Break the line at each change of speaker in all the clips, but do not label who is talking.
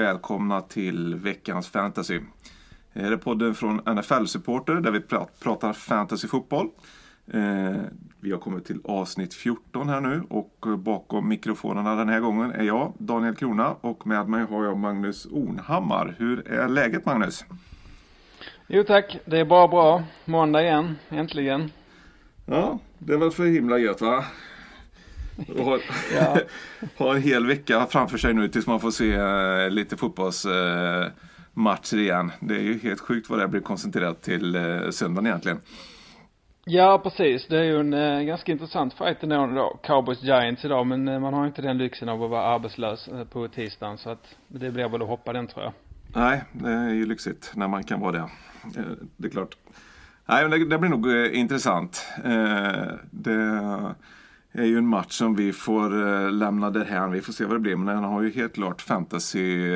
välkomna till veckans fantasy. Det är podden från NFL-supporter där vi pratar fantasyfotboll. Eh, vi har kommit till avsnitt 14 här nu och bakom mikrofonerna den här gången är jag, Daniel Krona och med mig har jag Magnus Ornhammar. Hur är läget Magnus?
Jo tack, det är bara bra. Måndag igen, äntligen.
Ja, det är väl för himla gött va? Har, ja. har en hel vecka framför sig nu tills man får se uh, lite fotbollsmatcher uh, igen. Det är ju helt sjukt vad det blir koncentrerat till uh, söndagen egentligen.
Ja precis, det är ju en uh, ganska intressant fight ändå då. Cowboys Giants idag men uh, man har inte den lyxen av att vara arbetslös uh, på tisdagen så att det blir väl att hoppa den tror jag.
Nej, det är ju lyxigt när man kan vara det. Det är klart. Nej, men det, det blir nog intressant. Det är ju en match som vi får eh, lämna därhän. Vi får se vad det blir. Men den har ju helt klart fantasy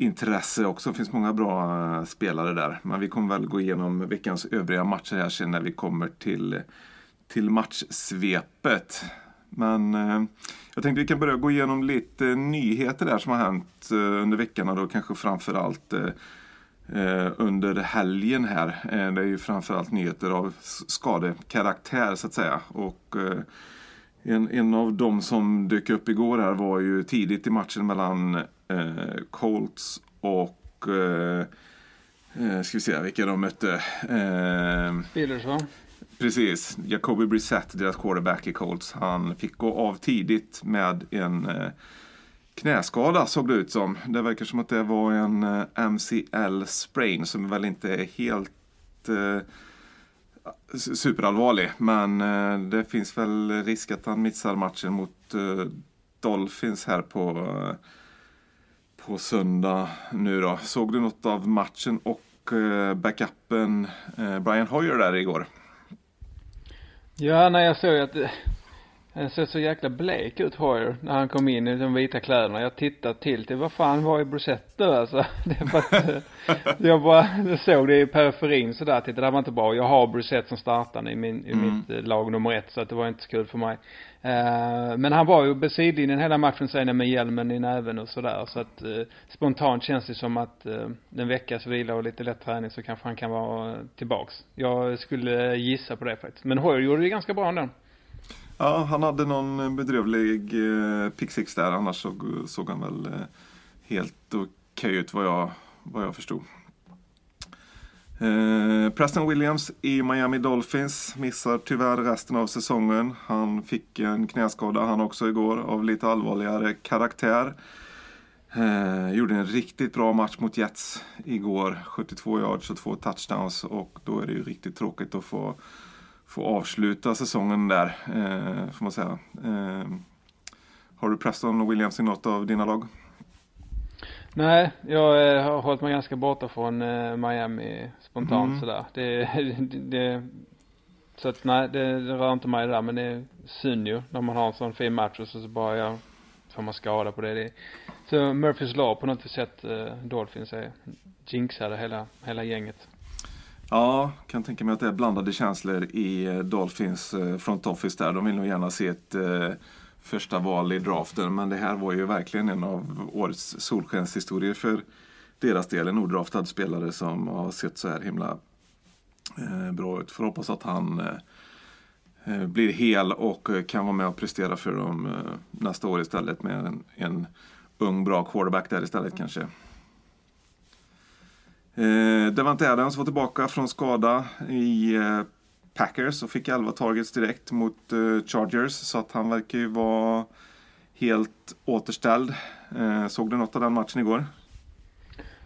intresse också. Det finns många bra eh, spelare där. Men vi kommer väl gå igenom veckans övriga matcher här sen när vi kommer till, till matchsvepet. Men eh, jag tänkte vi kan börja gå igenom lite nyheter där som har hänt eh, under veckan och då kanske framförallt eh, eh under helgen här. Det är ju framförallt nyheter av skadekaraktär så att säga. Och en, en av de som dök upp igår här var ju tidigt i matchen mellan eh, Colts och eh, eh ska vi se vilka de mötte.
Eh, Steelers va?
Precis, Jacoby Brissett, deras quarterback i Colts. Han fick gå av tidigt med en eh, knäskada såg det ut som. Det verkar som att det var en eh, MCL sprain som väl inte är helt eh, superallvarlig. Men eh, det finns väl risk att han missar matchen mot eh, Dolphins här på, eh, på söndag nu då. Såg du något av matchen och backupen Brian Hoyer där igår?
Ja, nej jag såg att han ser så jäkla blek ut Hoyer när han kom in i de vita kläderna. Jag tittade till till vad fan var är Brusett nu alltså? Det var att, jag bara jag såg det i periferin sådär. Tittade, det var inte bra. Jag har Brusett som startande i, min, i mm. mitt eh, lag nummer ett så att det var inte så kul för mig. Uh, men han var ju på sidlinjen hela matchen sen med hjälmen i näven och sådär. Så att uh, spontant känns det som att uh, en veckas vila och lite lätt träning så kanske han kan vara tillbaks. Jag skulle gissa på det faktiskt. Men Hoyer gjorde det ganska bra ändå.
Ja, han hade någon bedrövlig eh, pick six där. Annars såg, såg han väl eh, helt okej okay ut vad jag, vad jag förstod. Eh, Preston Williams i Miami Dolphins missar tyvärr resten av säsongen. Han fick en knäskada han också igår av lite allvarligare karaktär. Eh, gjorde en riktigt bra match mot Jets igår. 72 yards och två touchdowns och då är det ju riktigt tråkigt att få få avsluta säsongen där, eh, får man säga. Eh, har du Preston och Williams i något av dina lag?
Nej, jag eh, har hållit mig ganska borta från eh, Miami spontant mm. sådär. Det, det, det, så att nej, det, det rör inte mig där men det är synd ju när man har en sån fin match och så, så bara jag får man skada på det. det så Murphys Law på något sätt eh, Dolphins är jinxade hela, hela gänget.
Ja, kan tänka mig att det är blandade känslor i eh, Dolphins eh, front office där. De vill nog gärna se ett eh, första val i draften. Men det här var ju verkligen en av årets solskenshistorier för deras del. En odraftad spelare som har sett så här himla eh, bra ut. Får hoppas att han eh, eh blir hel och kan vara med och prestera för dem nästa år istället med en, en ung bra quarterback där istället kanske. Eh, Devante Adams var tillbaka från skada i eh, Packers och fick 11 targets direkt mot eh, Chargers. Så att han verkar ju vara helt återställd. Eh, såg du något av den matchen igår?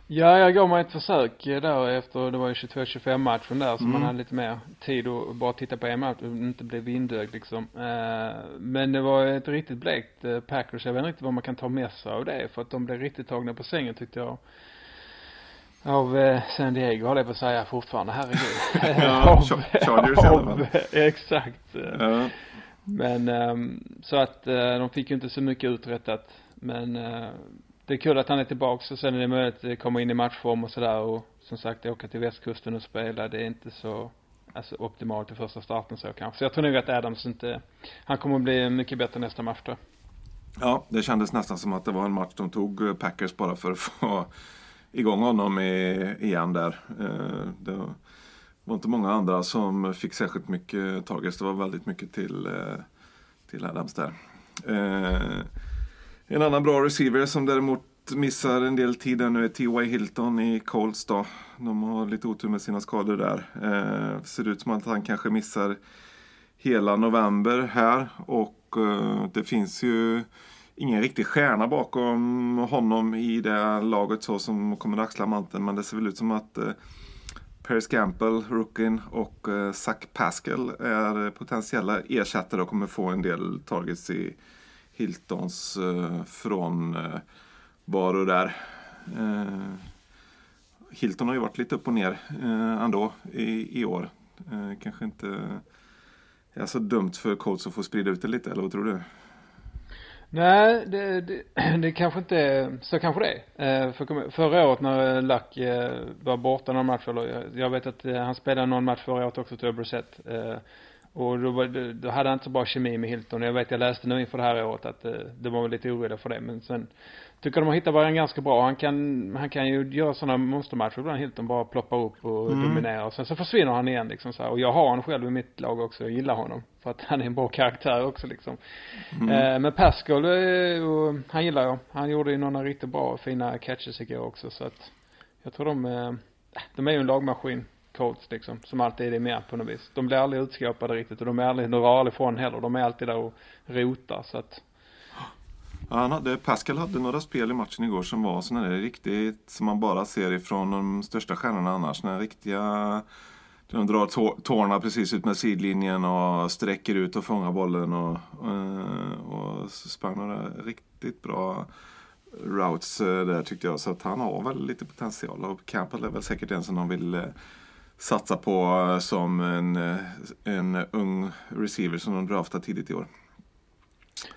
Ja, jag gav mig ett försök där efter, det var ju 22-25 matchen där, så mm. man hade lite mer tid att bara titta på en match och inte bli vindögd liksom. Eh, men det var ett riktigt blekt eh, Packers, jag vet inte riktigt vad man kan ta med sig av det, för att de blev riktigt tagna på sängen tyckte jag av eh, San Diego håller jag på att säga fortfarande, herregud.
ja, av, Chargers av,
Exakt. Ja. Men um, så att uh, de fick ju inte så mycket uträttat. Men uh, det är kul att han är tillbaks och sen är det möjligt att komma in i matchform och sådär och som sagt åka till västkusten och spela. Det är inte så alltså optimalt i första starten så kanske. Så jag tror nog att Adams inte, han kommer att bli mycket bättre nästa match då.
Ja, det kändes nästan som att det var en match de tog eh, Packers bara för att få igång honom i, igen där. Eh, det var inte många andra som fick särskilt mycket targets. Det var väldigt mycket till, eh, till Adams där. Eh, en annan bra receiver som däremot missar en del tid nu är T.Y. Hilton i Colts då. De har lite otur med sina skador där. Eh, ser ut som att han kanske missar hela november här och eh, det finns ju ingen riktig stjärna bakom honom i det laget så som kommer att axla manteln men det ser väl ut som att eh, Paris Campbell, rookien och eh, Zach Pascal är potentiella ersättare och kommer få en del targets i Hiltons eh, från eh, var där. Eh, Hilton har ju varit lite upp och ner eh, ändå i, i år. Eh, kanske inte är så dumt för coach att få sprida ut det lite, eller vad tror du?
Nej, det, det, det kanske inte är, så kanske det är. Eh, för, förra året när Luck eh, var borta någon match, eller jag vet att eh, han spelade någon match förra året också till Brissett. Eh, och då, var, då hade han inte så bra kemi med Hilton. Jag vet, jag läste nu inför det här året att eh, det var lite oroliga för det. Men sen tycker de har hittat varandra ganska bra. Han kan, han kan ju göra sådana monstermatcher ibland. Hilton bara ploppar upp och mm. dominerar. Och sen så försvinner han igen liksom så här. Och jag har honom själv i mitt lag också. Jag gillar honom. För att han är en bra karaktär också liksom. Mm. Eh, men Pascal, eh, och, han gillar jag. Han gjorde ju några riktigt bra, fina catches igår också. Så att jag tror de, eh, de är ju en lagmaskin. Colts liksom, som alltid är med på något vis. De blir aldrig utskåpade riktigt och de är aldrig, de drar aldrig ifrån heller. De är alltid där och rotar så att
Ja, han hade, Pascal hade några spel i matchen igår som var sådana där riktigt som man bara ser ifrån de största stjärnorna annars. Den riktiga de drar tårna precis ut med sidlinjen och sträcker ut och fångar bollen och, eh, och, och sprang några riktigt bra routes eh, där tyckte jag. Så att han har väl lite potential och Campbell är väl säkert en som de vill eh, satsa på som en, en ung receiver som de draftar tidigt i år.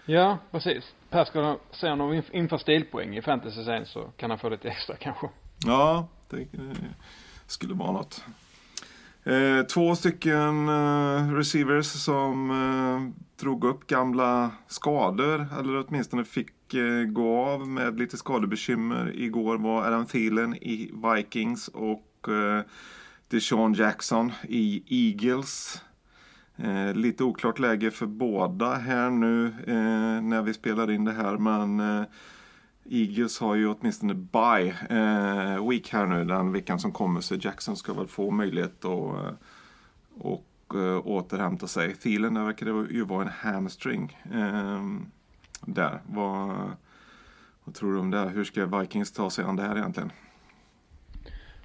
Ja, precis. Per ska se om de inför stilpoäng i fantasy sen så kan han få lite extra kanske.
Ja, det skulle vara något. Eh, två stycken eh, receivers som eh, drog upp gamla skador, eller åtminstone fick eh, gå av med lite skadebekymmer igår var Adam Thielen i Vikings och eh, Deshaun Jackson i Eagles. Eh, lite oklart läge för båda här nu eh, när vi spelar in det här men eh, Eagles har ju åtminstone bye eh, week här nu den veckan som kommer så Jackson ska väl få möjlighet att eh, och, eh, återhämta sig. Thielen där verkar det ju vara en hamstring eh, där. Vad, vad tror du om det? Hur ska Vikings ta sig an det här egentligen?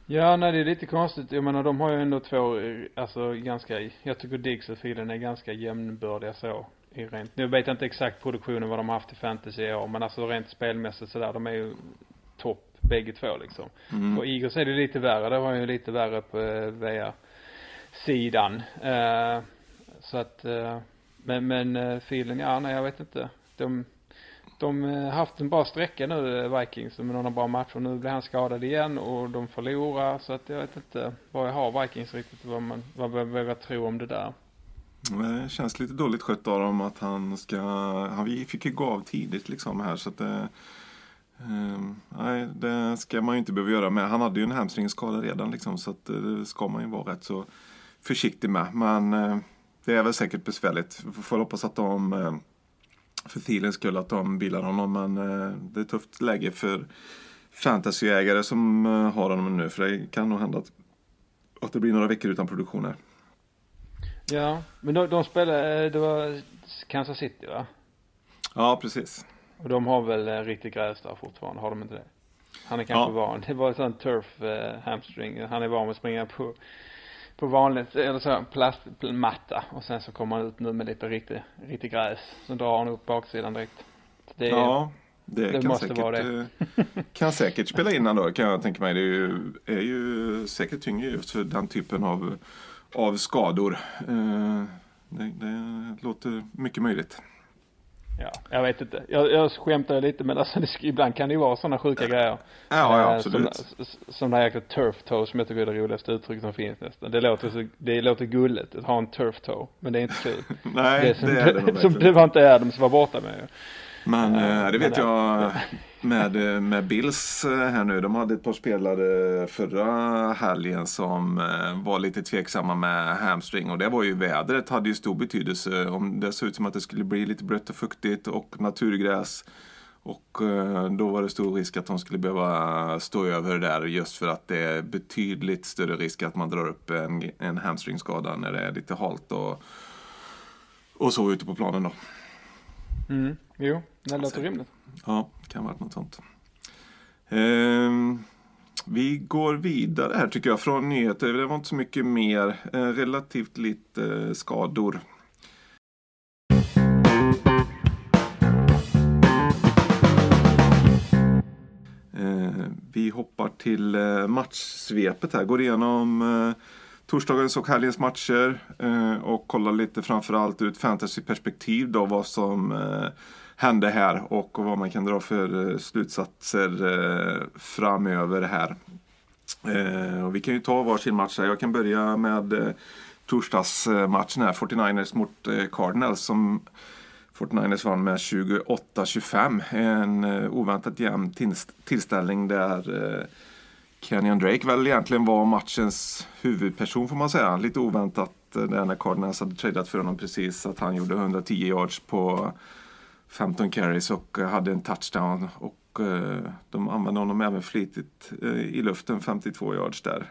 Ja, nej det är lite konstigt. Jag menar de har ju ändå två, alltså ganska, jag tycker Diggs och Thielen är ganska jämnbördiga så. I rent, nu vet jag inte exakt produktionen vad de har haft i fantasy i år, men alltså rent spelmässigt sådär, de är ju topp bägge två liksom. Mm. Och Eagles är det lite värre, det var ju lite värre på eh, VR-sidan. Uh, så att, uh, men, men uh, Thielen, ja nej jag vet inte. De, de har haft en bra sträcka nu, eh, Vikings, med några bra matcher. Nu blir han skadad igen och de förlorar. Så att jag vet inte vad jag har Vikings riktigt, vad man, vad jag vågar tro om det där.
Det känns lite dåligt skött av dem att han ska, han fick ju gå av tidigt liksom här så att det, ehm, nej det ska man ju inte behöva göra med. Han hade ju en hamstringskada redan liksom så att eh, det ska man ju vara rätt så försiktig med. Men det är väl säkert besvärligt. Vi får hoppas att de för Thielens skull att de bilar honom. Men eh, det är ett tufft läge för fantasyägare som eh, har honom nu. För det kan nog hända att, att det blir några veckor utan produktion här.
Ja, men de, de spelade, det var Kansas City va?
Ja, precis.
Och de har väl eh, riktigt gräs där fortfarande, har de inte det? Han är kanske ja. van. Det var en sån turf eh, hamstring. Han är van med att springa på på vanligt, eller så, plastmatta och sen så kommer han ut nu med lite riktigt, riktigt gräs. Så drar han upp baksidan direkt.
Det, ja, det, det kan måste säkert, vara det. Eh, kan säkert spela in då kan jag tänka mig. Det är ju, är ju säkert tyngre just för den typen av, av skador. Eh, det, det låter mycket möjligt.
Ja, jag vet inte. Jag, jag skämtar lite men alltså det, ibland kan det ju vara sådana sjuka grejer.
Ja, ja
Eh,
absolut.
Som, som det här jäkla turf toe som jag tycker är det roligaste uttrycket som finns nästan. Det låter så, det låter gulligt att ha en turf toe. Men det är inte kul.
Nej,
det, som,
det är det nog
som det var inte Adams var borta med ju.
Men eh, det vet
men,
jag med, eh, med Bills eh, här nu. De hade ett par spelare förra helgen som eh, var lite tveksamma med hamstring. Och det var ju vädret hade ju stor betydelse. Om det såg ut som att det skulle bli lite blött och fuktigt och naturgräs. Och då var det stor risk att de skulle behöva stå över där just för att det är betydligt större risk att man drar upp en, en hamstringskada när det är lite halt och, och så ute på planen då.
Mm. Jo, det låter
Alltså.
rimligt.
Ja, det kan vara något sånt. Ehm, vi går vidare här tycker jag från nyheter. Det var inte så mycket mer. Ehm, relativt lite eh, skador. Eh, vi hoppar till eh, matchsvepet här. Går igenom torsdagens och helgens matcher och kollar lite framförallt ur ett fantasyperspektiv då vad som hände här och vad man kan dra för eh, slutsatser eh, framöver här. Eh, och vi kan ju ta varsin match här. Jag kan börja med torsdagsmatchen här, 49ers mot Cardinals som 49ers vann med 28-25. En oväntat jämn tillställning där Kenyon Drake väl egentligen var matchens huvudperson får man säga. Lite oväntat där när Cardinals hade tradeat för honom precis att han gjorde 110 yards på 15 carries och eh, hade en touchdown. Och eh, de använde honom även flitigt eh, i luften, 52 yards där.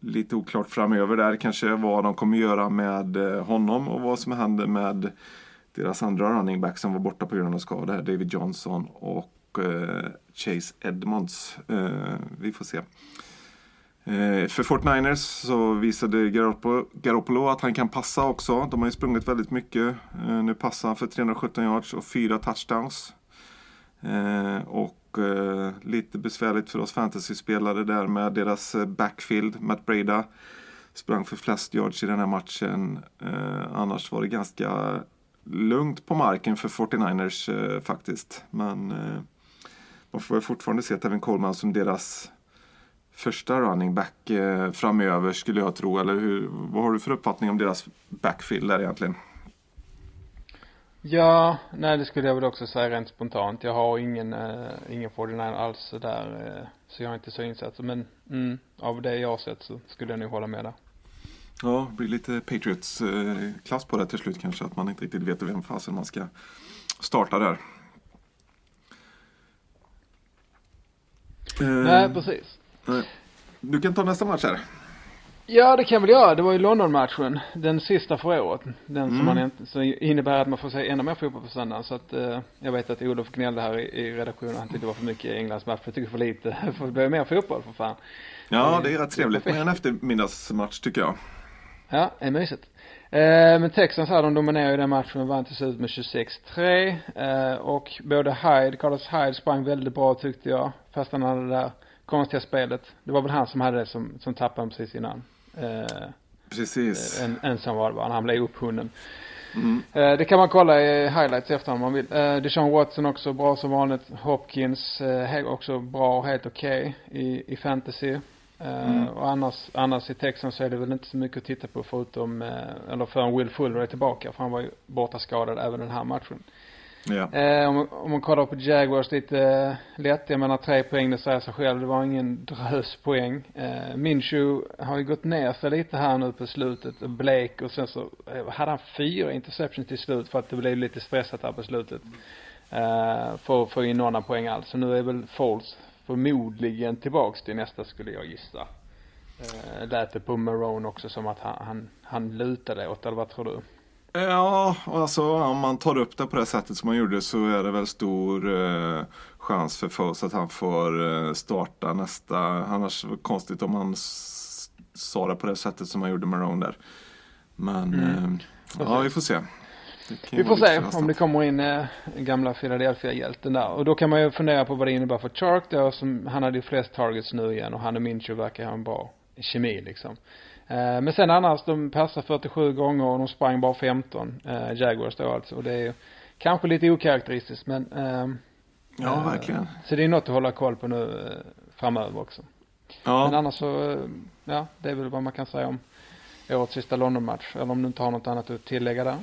Lite oklart framöver där kanske vad de kommer göra med honom och vad som händer med deras andra running back som var borta på grund av skada, David Johnson och Chase Edmonds. Vi får se. Eh, för 49ers så visade Garoppolo, Garoppolo att han kan passa också. De har ju sprungit väldigt mycket. Eh, nu passar han för 317 yards och fyra touchdowns. Eh, och lite besvärligt för oss fantasyspelare där med deras backfield. Matt Breda sprang för flest yards i den här matchen. Annars var det ganska lugnt på marken för 49ers faktiskt. Men man får väl fortfarande se Tevin Coleman som deras första running back eh, framöver skulle jag tro. Eller hur, vad har du för uppfattning om deras backfield där egentligen?
Ja, nej det skulle jag väl också säga rent spontant. Jag har ingen, eh, ingen 49 alls så där, eh, så jag är inte så insatt. Men mm, av det jag har sett så skulle jag nog hålla med där.
Ja, det blir lite Patriots-klass på det till slut kanske. Att man inte riktigt vet vem fasen man ska starta där. Eh,
Nej, precis.
Du kan ta nästa match här.
Ja, det kan jag väl göra. Det var ju London-matchen. Den sista för året. Den som
Mm.
man inte, så innebär att man får se ännu mer fotboll på söndagen. Så att, eh, jag vet att Olof gnällde här i, i redaktionen. Han tyckte det var för mycket Englands match. Jag tycker för lite. För det blir mer fotboll för fan.
Ja,
Eh,
det är rätt trevligt med en eftermiddagsmatch tycker jag.
Ja, det är mysigt. Eh, men Texans här, de dominerar ju den matchen och vann till slut med 26-3. Eh, och både Hyde, Carlos Hyde sprang väldigt bra tyckte jag. Fast han hade det där konstiga spelet. Det var väl han som hade det som, som tappade honom precis innan. Eh,
Precis.
en, ensam var det bara. Han blev upphunnen.
Mm.
Eh, det kan man kolla i highlights efter om man vill. Eh, Deshaun Watson också bra som vanligt. Hopkins eh, också bra och helt okej i, i fantasy. Eh,
Mm.
Och annars, annars i Texans så är det väl inte så mycket att titta på förutom, eh, eller förrän Will Fuller är tillbaka. För han var ju borta skadad även den här matchen.
Ja.
Eh, om, man- om man kollar på Jaguars lite eh, lätt, jag menar tre poäng det säger sig själv. Det var ingen drös poäng. Eh, Minshew har ju gått ner sig lite här nu på slutet. Blake och sen så eh, hade han fyra interceptions till slut för att det blev lite stressat här på slutet. Eh, för att få in några poäng alls. Så nu är väl Foles förmodligen tillbaks till nästa skulle jag gissa. Eh, lät det på Marone också som att han, han, han lutade åt, eller vad tror du?
Ja, alltså om man tar upp det på det sättet som man gjorde så är det väl stor eh, chans för Foes att han får eh, starta nästa. Annars var det konstigt om han sa det på det sättet som man gjorde med Marone där. Men
Mm.
eh, ja, vi får se.
Vi får se om det kommer in eh, gamla Philadelphia-hjälten där. Och då kan man ju fundera på vad det innebär för Chark då som, han hade ju flest targets nu igen och han och Minshew verkar ha en bra kemi liksom. Eh, men sen annars, de passade 47 gånger och de sprang bara 15, eh, Jaguars då alltså. Och det är ju kanske lite okaraktäristiskt men ehm,
Ja,
eh,
verkligen.
Så det är något att hålla koll på nu framöver också. Men
Ja,
annars så, ja, det är väl vad man kan säga om årets sista London-match. Eller om du inte har något annat att tillägga där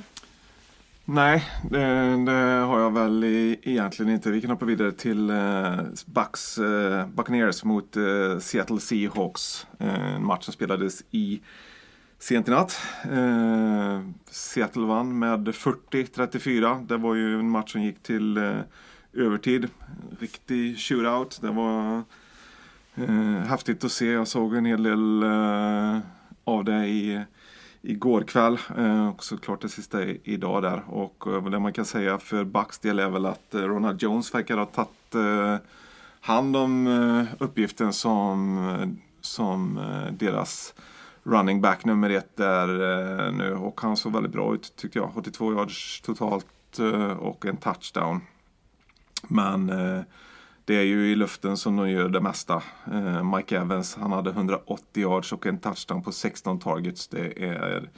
nej, det, det har jag väl i, egentligen inte. Vi kan hoppa vidare till eh, Bucks, eh, Buccaneers mot eh, Seattle Seahawks. Eh, en match som spelades i sent i natt. Eh, Seattle vann med 40-34. Det var ju en match som gick till eh, övertid. Riktig shootout. Det var eh, häftigt att se. Jag såg en hel del eh, av det i igår kväll eh, och såklart det sista idag där. Och eh, det man kan säga för Bucks del är väl att eh, Ronald Jones verkar ha tagit hand om uppgiften som, som deras running back nummer ett där nu och han såg väldigt bra ut tyckte jag. 82 yards totalt och en touchdown. Men eh, det är ju i luften som de gör det mesta. Eh, Mike Evans han hade 180 yards och en touchdown på 16 targets. Det är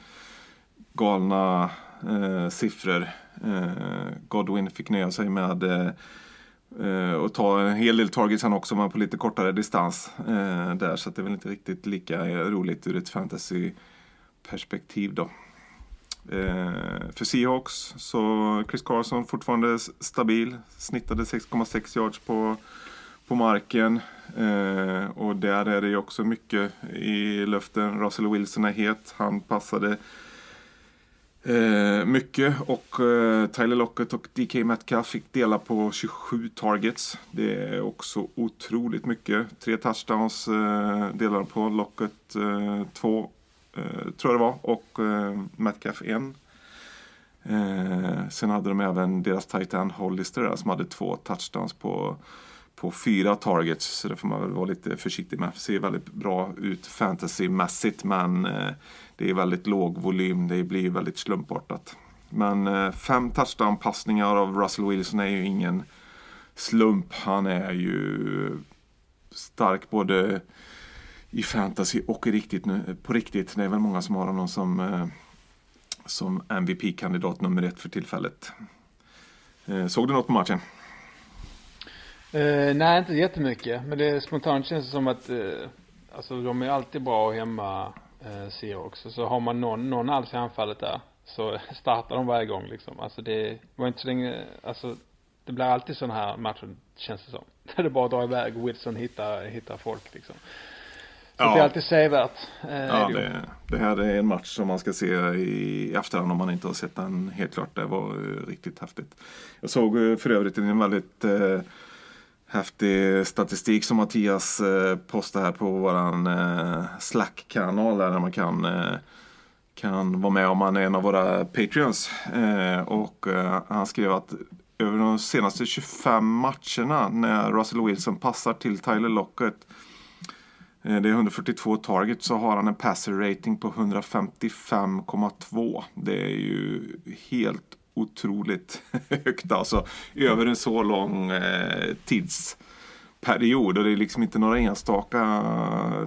galna eh, siffror. Eh, Godwin fick nöja sig med eh, att eh, och ta en hel del targets han också men på lite kortare distans eh, där så att det är väl inte riktigt lika roligt ur ett fantasy perspektiv då. Eh, för Seahawks så Chris Carson fortfarande stabil. Snittade 6,6 yards på, på marken. Eh, och där är det ju också mycket i luften. Russell Wilson är het. Han passade eh, mycket och eh, Tyler Lockett och DK Metcalf fick dela på 27 targets. Det är också otroligt mycket. Tre touchdowns eh, delar på. Lockett eh, två eh, Eh, tror jag det var och eh, Metcalf en. Eh, sen hade de även deras tight end Hollister där, som hade två touchdowns på, på fyra targets. Så det får man väl vara lite försiktig med. Ser väldigt bra ut fantasymässigt men eh, det är väldigt låg volym. Det blir väldigt slumpartat. Men eh, fem touchdown-passningar av Russell Wilson är ju ingen slump. Han är ju stark både i fantasy och i riktigt nu, på riktigt. Det är väl många som har honom som, eh, som MVP-kandidat nummer ett för tillfället. Eh, såg du något på matchen?
Eh, nej, inte jättemycket. Men det spontant känns det som att, eh, alltså de är alltid bra hemma, eh, Seahawks. Och Så har man någon, någon alls i anfallet där, så startar de varje gång liksom. Alltså det var inte så länge, alltså det blir alltid sådana här matcher, känns det som. Där det bara drar iväg och Wilson hittar, hittar folk liksom. Så det är alltid sevärt. Eh,
Ja,
det
det, här är en match som man ska se i efterhand om man inte har sett den helt klart. Det var eh, riktigt häftigt. Jag såg eh, för övrigt en väldigt eh, häftig statistik som Mattias eh, postade här på våran eh, Slack-kanal där man kan eh, kan vara med om man är en av våra Patreons. Eh, och han skrev att över de senaste 25 matcherna när Russell Wilson passar till Tyler Lockett Det är 142 targets så har han en passer rating på 155,2. Det är ju helt otroligt högt alltså. Över en så lång eh, tidsperiod. Och det är liksom inte några enstaka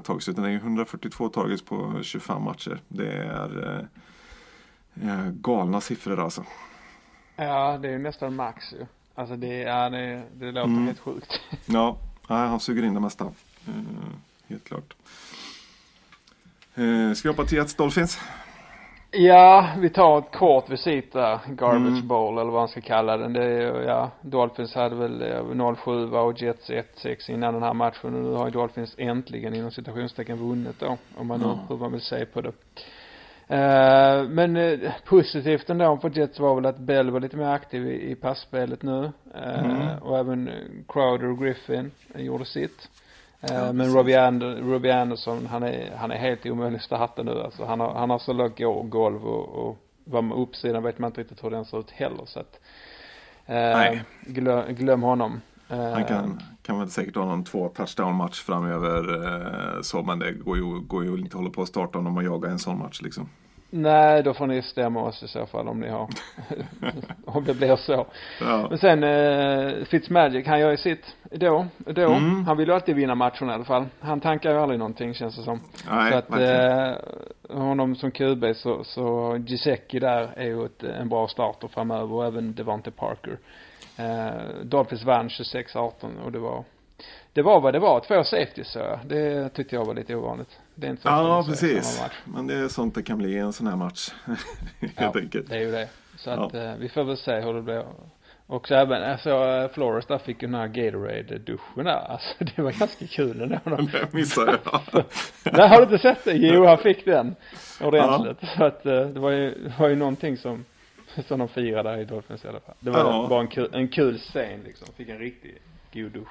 targets utan det är 142 targets på 25 matcher. Det är eh, eh, galna siffror alltså.
Ja, det är nästan max ju. Alltså det, ja, det, det låter
Mm.
helt sjukt.
Ja, han suger in det mesta. Eh, helt klart. Eh, ska vi hoppa till Jets Dolphins?
Ja, vi tar ett kort visit där. Garbage
Mm.
bowl eller vad man ska kalla den. Det är ja, Dolphins hade väl eh, 0-7 och Jets 1-6 innan den här matchen och nu har ju Dolphins äntligen inom citationstecken vunnit då. Om man nu,
Ja.
hur man vill se på det. Eh, men eh, positivt ändå för Jets var väl att Bell var lite mer aktiv i, i passspelet nu. Eh,
Mm.
Och även Crowder och Griffin gjorde sitt. Eh,
Ja,
men
precis.
Robbie, And- Robbie Anderson, han är, han är helt omöjlig att starta nu alltså. Han har, han har så lågt golv och, och vad med uppsidan vet man inte riktigt hur den ser ut heller så att. Eh,
Nej.
glöm, glöm honom. Eh,
Han kan, kan väl säkert ha någon två touchdown-match framöver. Eh, så, men det går ju, går ju inte att hålla på att starta honom och jaga en sån match liksom.
Nej, då får ni stämma oss i så fall om ni har, om det blir så.
Ja.
Men sen eh, Fitzmagic, han gör ju sitt då, då.
Mm.
Han vill ju alltid vinna matchen i alla fall. Han tankar ju aldrig någonting känns det som.
Nej,
så att
verkligen.
eh, honom som QB så, så Gisecki där är ju ett, en bra starter framöver och även Devante Parker. Eh, Dolphins vann 26-18 och det var det var vad det var, två safeties så jag. Det tyckte jag var lite ovanligt. Det är inte så
Ja, precis. Men det är sånt det kan bli i en sån här match. Helt
Ja,
enkelt.
det är ju det. Så att
Ja.
eh, vi får väl se hur det blir. Och så även, alltså eh, Flores där fick ju den här Gatorade-duschen där. Alltså det var ganska kul ändå.
Det missade jag.
Nej, har du inte sett det? Jo, han fick den ordentligt. Så att eh, det var ju, det var ju någonting som, som de firade där i Dolphins i alla fall. Det var
Ja.
bara en kul, en kul scen liksom. Fick en riktig god dusch.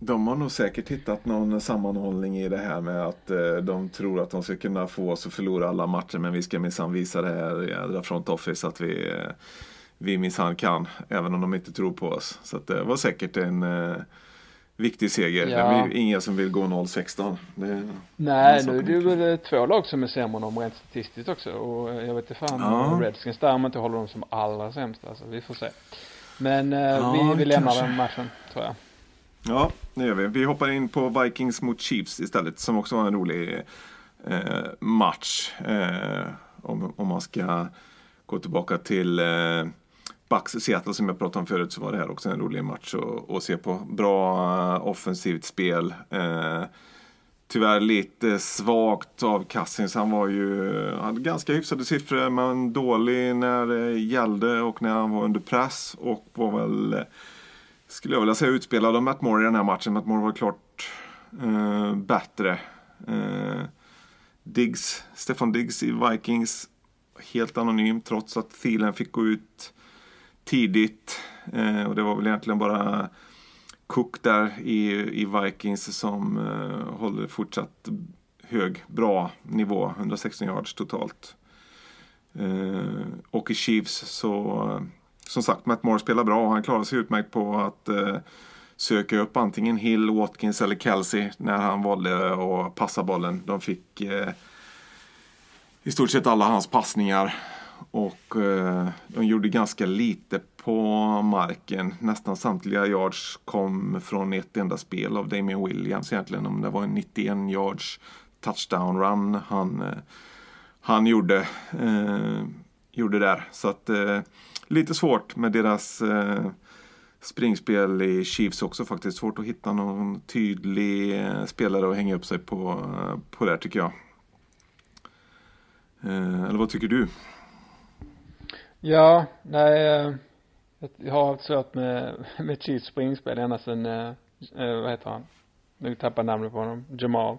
De har nog säkert hittat någon sammanhållning i det här med att eh, de tror att de ska kunna få oss att förlora alla matcher men vi ska minsann visa det här jädra front office att vi, eh, vi minsann kan även om de inte tror på oss. Så att det var säkert en eh, viktig seger.
Ja.
Det är ingen som vill gå 0-16. Det,
Nej, nu är det väl två lag som är sämre än dem rent statistiskt också. Och jag vet inte fan
Ja.
Redskins där om inte håller dem som allra sämst. Alltså, vi får se. Men eh,
Ja,
vi, vi lämnar den matchen, tror jag.
Ja, det gör vi. Vi hoppar in på Vikings mot Chiefs istället som också var en rolig eh, match. Eh, om, om man ska gå tillbaka till eh, Bucks Seattle som jag pratade om förut så var det här också en rolig match att, att se på. Bra eh, offensivt spel. Eh, tyvärr lite svagt av Cassins. Han var ju, hade ganska hyfsade siffror men dålig när det gällde och när han var under press och var väl eh, skulle jag vilja säga utspelad av Matt Moore i den här matchen. Matt Moore var klart eh, bättre. Eh, Diggs, Stefan Diggs i Vikings, helt anonym trots att Thielen fick gå ut tidigt. Eh, och det var väl egentligen bara Cook där i, i Vikings som eh, håller fortsatt hög, bra nivå. 116 yards totalt. Eh, och i Chiefs så som sagt, Matt Moore spelar bra och han klarar sig utmärkt på att eh, söka upp antingen Hill, Watkins eller Kelsey när han valde att passa bollen. De fick eh, i stort sett alla hans passningar och eh, de gjorde ganska lite på marken. Nästan samtliga yards kom från ett enda spel av Damien Williams egentligen. Om det var en 91 yards touchdown run han, eh, han gjorde, eh, gjorde där. Så att eh, lite svårt med deras eh, springspel i Chiefs också faktiskt. Svårt att hitta någon tydlig eh, spelare att hänga upp sig på, eh, på där tycker jag. Eh, eller vad tycker du?
Ja, nej, eh, jag har haft svårt med, med Chiefs springspel ända sedan, eh, vad heter han? Nu tappar namnet på honom. Jamal.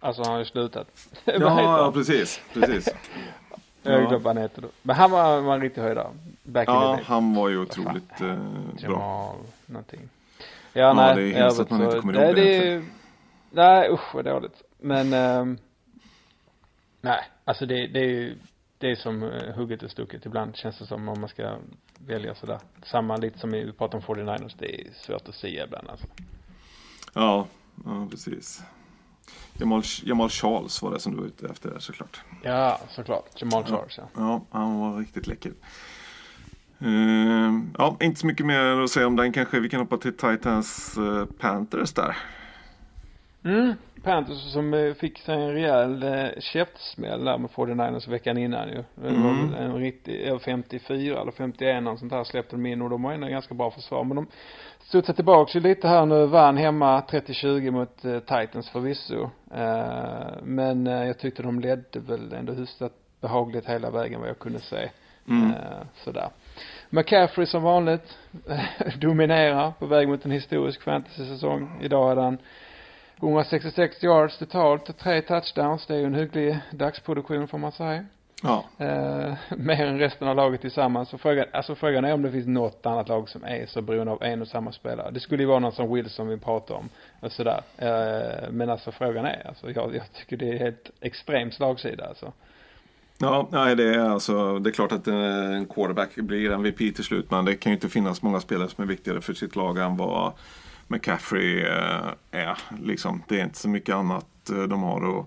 Alltså han har ju slutat.
Ja,
han?
precis. precis.
Jag
Ja.
glömde vad han heter då. Men han var, var en riktig höjdare. Back
Ja, han var ju otroligt eh, bra.
Någonting. Ja, nej.
det är hemskt att man inte kommer
nej,
ihåg det
det. Nej, usch vad dåligt. Men, ehm, nej, alltså det, det är ju, det är som eh, hugget och stucket ibland känns det som om man ska välja sådär. Samma lite som vi pratade om 49ers, det är svårt att säga ibland alltså.
Ja, ja precis. Jamal, Jamal Charles var det som du var ute efter där såklart.
Ja, såklart. Jamal Charles ja.
Ja, han var riktigt läcker. Ehm, ja, inte så mycket mer att säga om den kanske. Vi kan hoppa till Titans eh, Panthers där.
Mm, Panthers som eh, fick sig en rejäl eh, käftsmäll där med 49ers veckan innan ju.
Mm.
en riktig, ja, 54 eller 51 och sånt här släppte de in och de har ändå ganska bra försvar. Men de studsade tillbaks ju lite här nu, vann hemma 30-20 mot eh, Titans förvisso. Eh, men eh, jag tyckte de ledde väl ändå hyfsat behagligt hela vägen vad jag kunde se.
Mm.
Eh, sådär. McCaffrey som vanligt dominerar på väg mot en historisk fantasy-säsong. Idag hade han 166 yards totalt tre touchdowns. Det är ju en hygglig dagsproduktion får man säga.
Ja,
Eh, mer än resten av laget tillsammans. Och frågan, alltså frågan är om det finns något annat lag som är så beroende av en och samma spelare. Det skulle ju vara någon som Wilson vi pratar om och sådär. Eh, men alltså frågan är, alltså jag, jag tycker det är helt extrem slagsida alltså.
ja nej, det är alltså det är klart att en quarterback blir MVP till slut men det kan ju inte finnas många spelare som är viktigare för sitt lag än vad McCaffrey eh, är. Liksom, det är inte så mycket annat eh, de har att,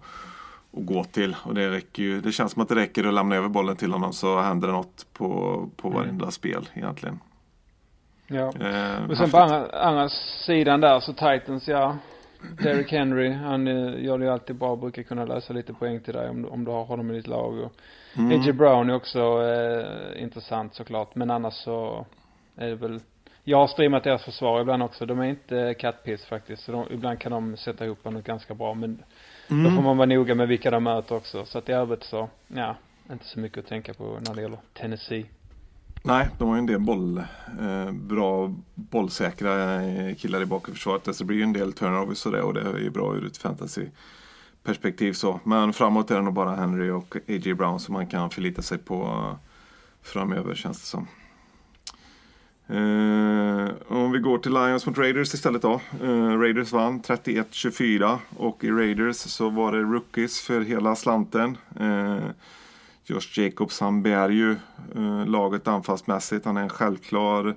att gå till. Och det, räcker ju, det känns som att det räcker att lämna över bollen till honom så händer det något på, på
Mm.
varenda spel egentligen.
Ja.
Eh,
Och sen på andra, andra sidan där så Titans, ja. Derrick Henry, han eh, gör det ju alltid bra, brukar kunna lösa lite poäng till dig om, om du har honom i ditt lag. Och
mm.
A.J. Brown är också eh, intressant såklart, men annars så är det väl jag har streamat deras försvar ibland också. De är inte kattpiss faktiskt. Så de, ibland kan de sätta ihop något ganska bra. Men då får
Mm.
man vara noga med vilka de möter också. Så att i övrigt så, ja, inte så mycket att tänka på när det gäller Tennessee.
Nej, de har ju en del boll, eh, bra bollsäkra eh, killar i bakre försvaret. Så det blir ju en del turnovers och det och det är ju bra ur ett fantasy-perspektiv så. Men framåt är det nog bara Henry och A.J. Brown som man kan förlita sig på eh, framöver känns det som. Eh, om vi går till Lions mot Raiders istället då. Eh, Raiders vann 31-24 och i Raiders så var det rookies för hela slanten. Eh, Josh Jacobs han bär ju eh, laget anfallsmässigt. Han är en självklar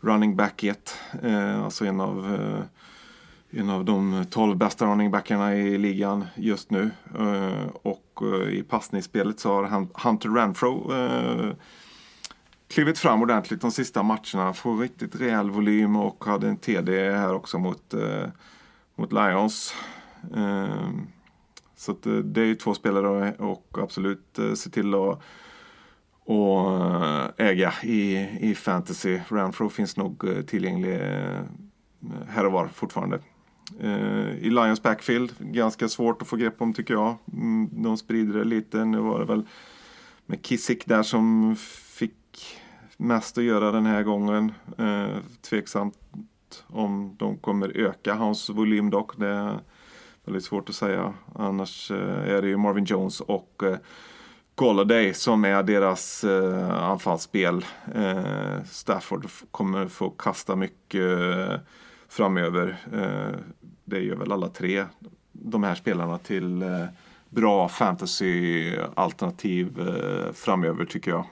running back 1. Eh, alltså en av, eh, en av de 12 bästa running backarna i ligan just nu. Eh, och eh, i passningsspelet så har Hunter Renfro eh, klivit fram ordentligt de sista matcherna. Får riktigt rejäl volym och hade en TD här också mot, eh, mot Lions. Eh, så att, eh, det är ju två spelare och absolut eh, se till att och eh, äga i, i fantasy. Renfro finns nog eh, tillgänglig här och var fortfarande. I Lions backfield, ganska svårt att få grepp om tycker jag. Mm, de sprider det lite. Nu var det väl med Kissick där som fick mest att göra den här gången. Eh, tveksamt om de kommer öka hans volym dock. Det är väldigt svårt att säga. Annars eh, är det ju Marvin Jones och eh, Golladay som är deras eh, anfallsspel. Eh, Stafford kommer få kasta mycket eh, framöver. Eh, det gör väl alla tre de här spelarna till eh, bra fantasy-alternativ eh, framöver tycker jag.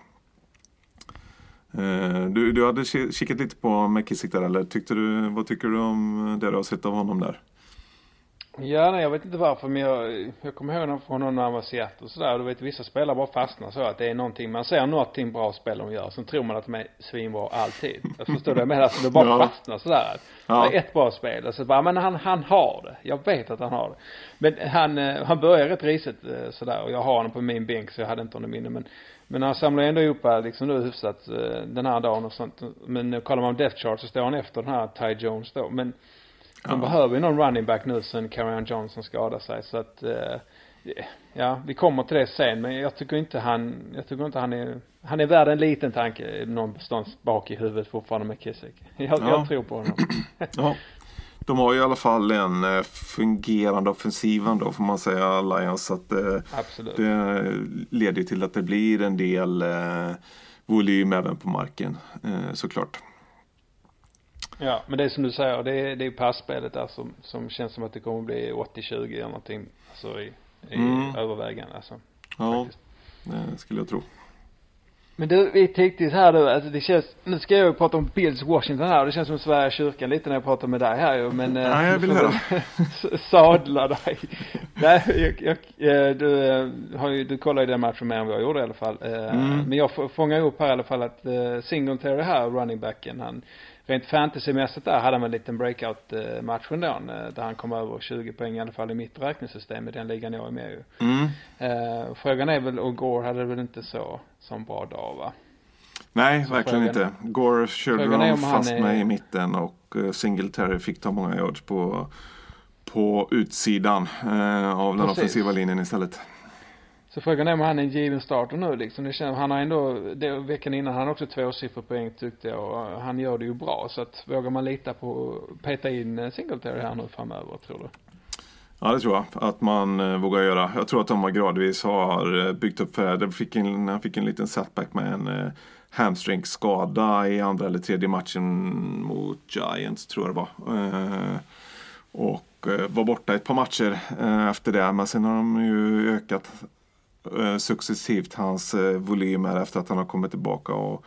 Eh, du, du hade ki- kikat lite på McKissick där eller tyckte du, vad tycker du om det du har sett av honom där?
Ja, nej, jag vet inte varför men jag, jag kommer ihåg från honom när han var i Seattle och sådär. Du vet vissa spelare bara fastnar så att det är någonting, man ser någonting bra spel de gör. Sen tror man att de är svinbra alltid. Jag förstår det jag menar? Alltså det bara
Ja.
fastnar sådär.
Ja.
Det är ett bra spel. Alltså bara, men han, han har det. Jag vet att han har det. Men han, eh, han börjar rätt risigt eh, sådär och jag har honom på min bänk så jag hade inte honom inne men men han samlar ändå ihop liksom nu hyfsat eh, den här dagen och sånt. Men kollar man Death Chart så står han efter den här Ty Jones då. Men de
Ja.
behöver ju någon running back nu sen Carrion Johnson skadar sig så att eh, Ja, vi kommer till det sen men jag tycker inte han, jag tycker inte han är, han är värd en liten tanke någonstans bak i huvudet fortfarande med Kissick. Jag,
Ja.
jag tror på honom.
Ja. De har ju i alla fall en eh, fungerande offensiv ändå får man säga, Lions. Så att, eh,
Absolut.
det leder till att det blir en del eh, volym även på marken eh, såklart.
Ja, men det är som du säger, det är, det är passspelet där som, som känns som att det kommer bli 80-20 eller någonting, alltså i, i
Mm.
övervägande alltså.
Ja,
Faktiskt.
det skulle jag tro.
Men du, vi tänkte här du, alltså det känns, nu ska jag ju prata om Bills Washington här och det känns som Sverige kyrkan lite när jag pratar med dig här ju, men eh,
Ja, jag vill höra.
sadla dig. Nej, jag, jag, eh, du eh, har ju, du kollar ju den matchen mer än vad jag gjorde i alla fall.
Mm.
Men jag fångar upp här i alla fall att Singletary här, running backen, han Rent fantasymässigt där hade han en liten breakout eh, match ändå, eh, där han kom över 20 poäng i alla fall i mitt räknesystem i den ligan jag är med i.
Mm.
Eh, frågan är väl, och Gore hade väl inte så, som bra dag va?
Nej,
Så
verkligen
frågan-
inte. Gore körde de fast
är-
med i mitten och eh, Singletary fick ta många yards på, på utsidan eh, av den
Precis.
offensiva linjen istället.
Så frågan är om han är en given starter nu liksom. Det känns, han har ändå, det, veckan innan han också tvåsiffrig poäng tyckte jag och han gör det ju bra. Så att vågar man lita på, peta in eh, Singletary här nu framöver tror du?
Ja, det tror jag att man eh, vågar göra. Jag tror att de gradvis har eh, byggt upp för det. Fick en, han fick en liten setback med en eh, hamstringskada i andra eller tredje matchen mot Giants tror jag det var. Eh, och eh, var borta ett par matcher eh, efter det. Men sen har de ju ökat Eh, successivt hans eh, volymer efter att han har kommit tillbaka. Och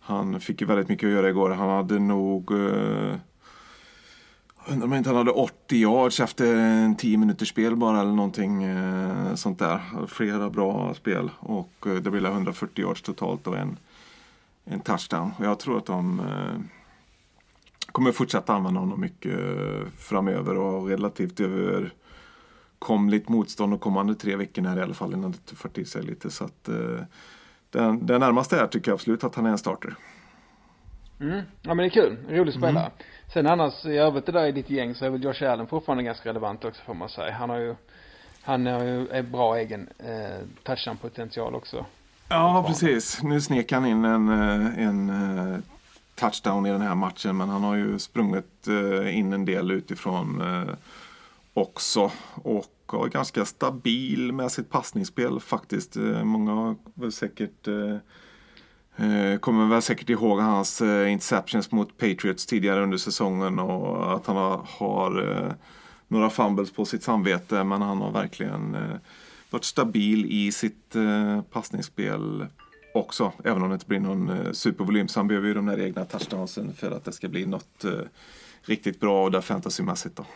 han fick ju väldigt mycket att göra igår. Han hade nog eh, Undrar om inte han hade 80 yards efter en 10 minuters spel bara eller någonting eh, sånt där. Flera bra spel och eh, det blev 140 yards totalt och en, en touchdown. Och jag tror att de eh, kommer fortsätta använda honom mycket framöver och relativt över överkomligt motstånd de kommande tre veckorna i alla fall innan det tuffar till sig lite. Så att eh, den, den närmaste är tycker jag absolut att han är en starter.
Mm. Ja men det är kul, rolig spelare. Mm. Sen annars i övrigt det där i ditt gäng så är väl Josh Allen fortfarande ganska relevant också får man säga. Han har ju, han har ju är bra egen eh, touchdown potential också.
Ja precis, nu snek han in en, eh, en eh, touchdown i den här matchen men han har ju sprungit eh, in en del utifrån också och är ganska stabil med sitt passningsspel faktiskt. Eh, många väl säkert eh, eh, kommer väl säkert ihåg hans eh, interceptions mot Patriots tidigare under säsongen och att han har, har eh, några fumbles på sitt samvete men han har verkligen eh, varit stabil i sitt passningsspel också. Även om det inte blir någon supervolym så han behöver ju de där egna touchdownsen för att det ska bli något riktigt bra och där fantasymässigt då.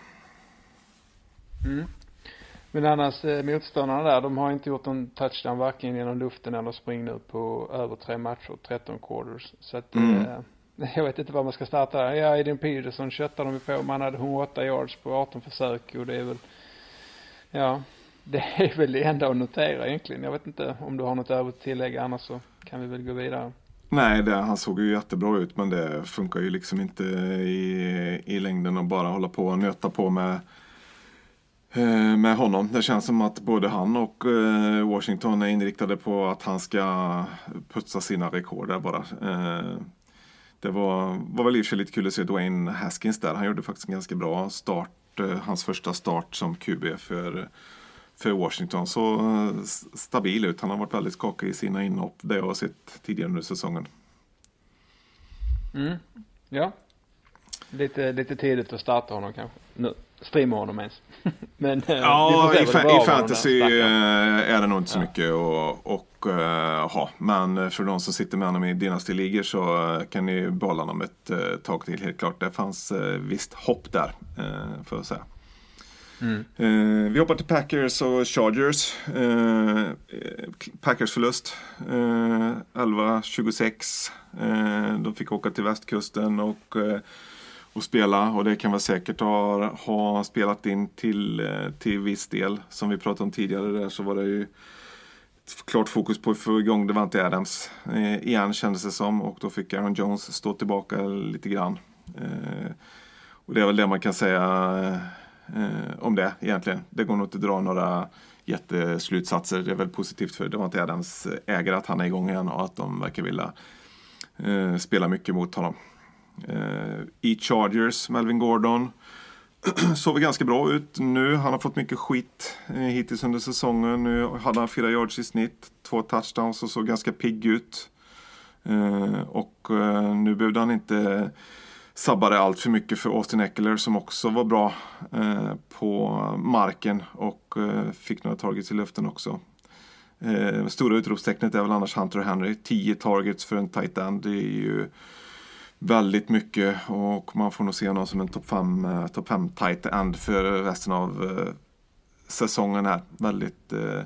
Mm. Men annars eh, motståndarna där, de har inte gjort någon touchdown varken genom luften eller spring nu på över tre matcher, 13 quarters. Så att mm. eh, jag vet inte vad man ska starta där. Ja, Aiden Peterson köttar de ju på. Man hade 108 yards på 18 försök och det är väl, ja, det är väl det enda att notera egentligen. Jag vet inte om du har något övrigt att tillägga annars så kan vi väl gå vidare.
Nej, det, han såg ju jättebra ut men det funkar ju liksom inte i, i längden att bara hålla på och nöta på med med honom. Det känns som att både han och eh, Washington är inriktade på att han ska putsa sina rekord där bara. Eh, det var, var väl i och för sig lite kul att se Dwayne Haskins där. Han gjorde faktiskt en ganska bra start, hans första start som QB för, för Washington. Så stabil ut. Han har varit väldigt skakig i sina inhopp, det jag har sett tidigare under säsongen.
Mm. Ja. Lite, lite tidigt att starta honom kanske nu streama honom ens. Men
eh, ja, i, fa i fantasy eh, är det nog inte så ja. mycket att och, uh, ha. Men för de som sitter med honom i Dynasty-ligor så kan ni behålla honom ett uh, tag till helt klart. Det fanns uh, visst hopp där, uh, får jag säga. Mm. vi hoppar till Packers och Chargers. Packers förlust 11-26. de fick åka till västkusten och att spela och det kan väl säkert ha, ha spelat in till, eh, till viss del. Som vi pratade om tidigare där så var det ju klart fokus på att få igång Devante Adams eh, igen kändes det som och då fick Aaron Jones stå tillbaka lite grann. Eh, och det är väl det man kan säga eh, om det egentligen. Det går nog inte att dra några jätteslutsatser. Det är väl positivt för Devante Adams eh, ägare att han är igång igen och att de verkar vilja eh, spela mycket mot honom. Eh, I Chargers, Melvin Gordon. såg ganska bra ut nu. Han har fått mycket skit eh, hittills under säsongen. Nu hade han fyra yards i snitt, två touchdowns och såg ganska pigg ut. Eh, och nu behövde han inte sabba det allt för mycket för Austin Eckler som också var bra på marken och fick några targets i luften också. Stora utropstecknet är väl annars Hunter Henry. 10 targets för en tight end. Det är ju väldigt mycket och man får nog se honom som en topp 5 eh, top fem tight end för resten av eh, säsongen här. Väldigt, eh,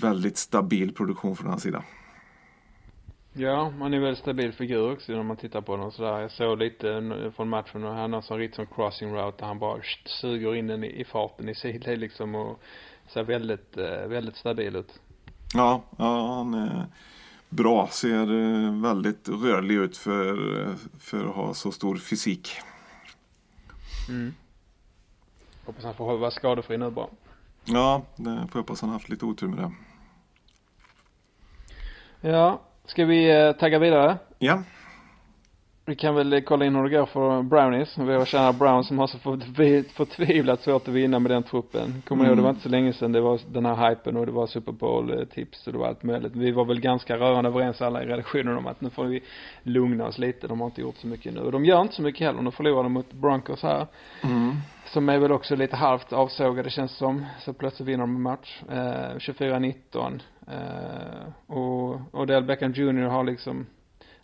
väldigt stabil produktion från hans sida.
Ja, han är väldigt stabil figur också när man tittar på honom sådär. Jag såg lite från matchen och han har sån riktigt som crossing route där han bara suger in den i, i farten i sidled liksom och ser väldigt, väldigt stabil ut.
Ja, ja han är bra. Ser eh, väldigt rörlig ut för, för att ha så stor fysik.
Mm. Hoppas han får vara skadefri nu bara.
Ja, det får jag hoppas han haft lite otur med det.
Ja, ska vi eh, tagga vidare?
Ja.
Vi kan väl kolla in hur det går för Brownies. Vi har kära Brown som har så förtvivlat svårt att vinna med den truppen. Kommer mm. ihåg, det var inte så länge sedan det var den här hypen och det var Super Bowl-tips och det var allt möjligt. Vi var väl ganska rörande överens alla i redaktionen om att nu får vi lugna oss lite. De har inte gjort så mycket nu. Och de gör inte så mycket heller. Nu förlorar de mot Broncos här. Mm. Som är väl också lite halvt avsågade känns som. Så plötsligt vinner de en match. Eh, 24-19. Eh, och Odell Beckham Jr har liksom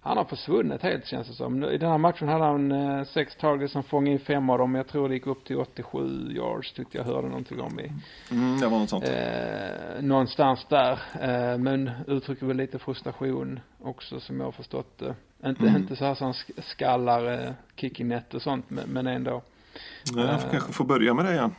han har försvunnit helt känns det som. I den här matchen hade han eh, sex targets som fångade in fem av dem. Jag tror det gick upp till 87 yards tyckte jag hörde någonting om i.
Mm, det var något sånt.
Eh, någonstans där. Eh, men uttrycker väl lite frustration också som jag har förstått det. Inte,
Mm.
inte så här som sk- skallar, eh, kicking net och sånt men, men ändå.
Nej, jag kanske får börja med det igen.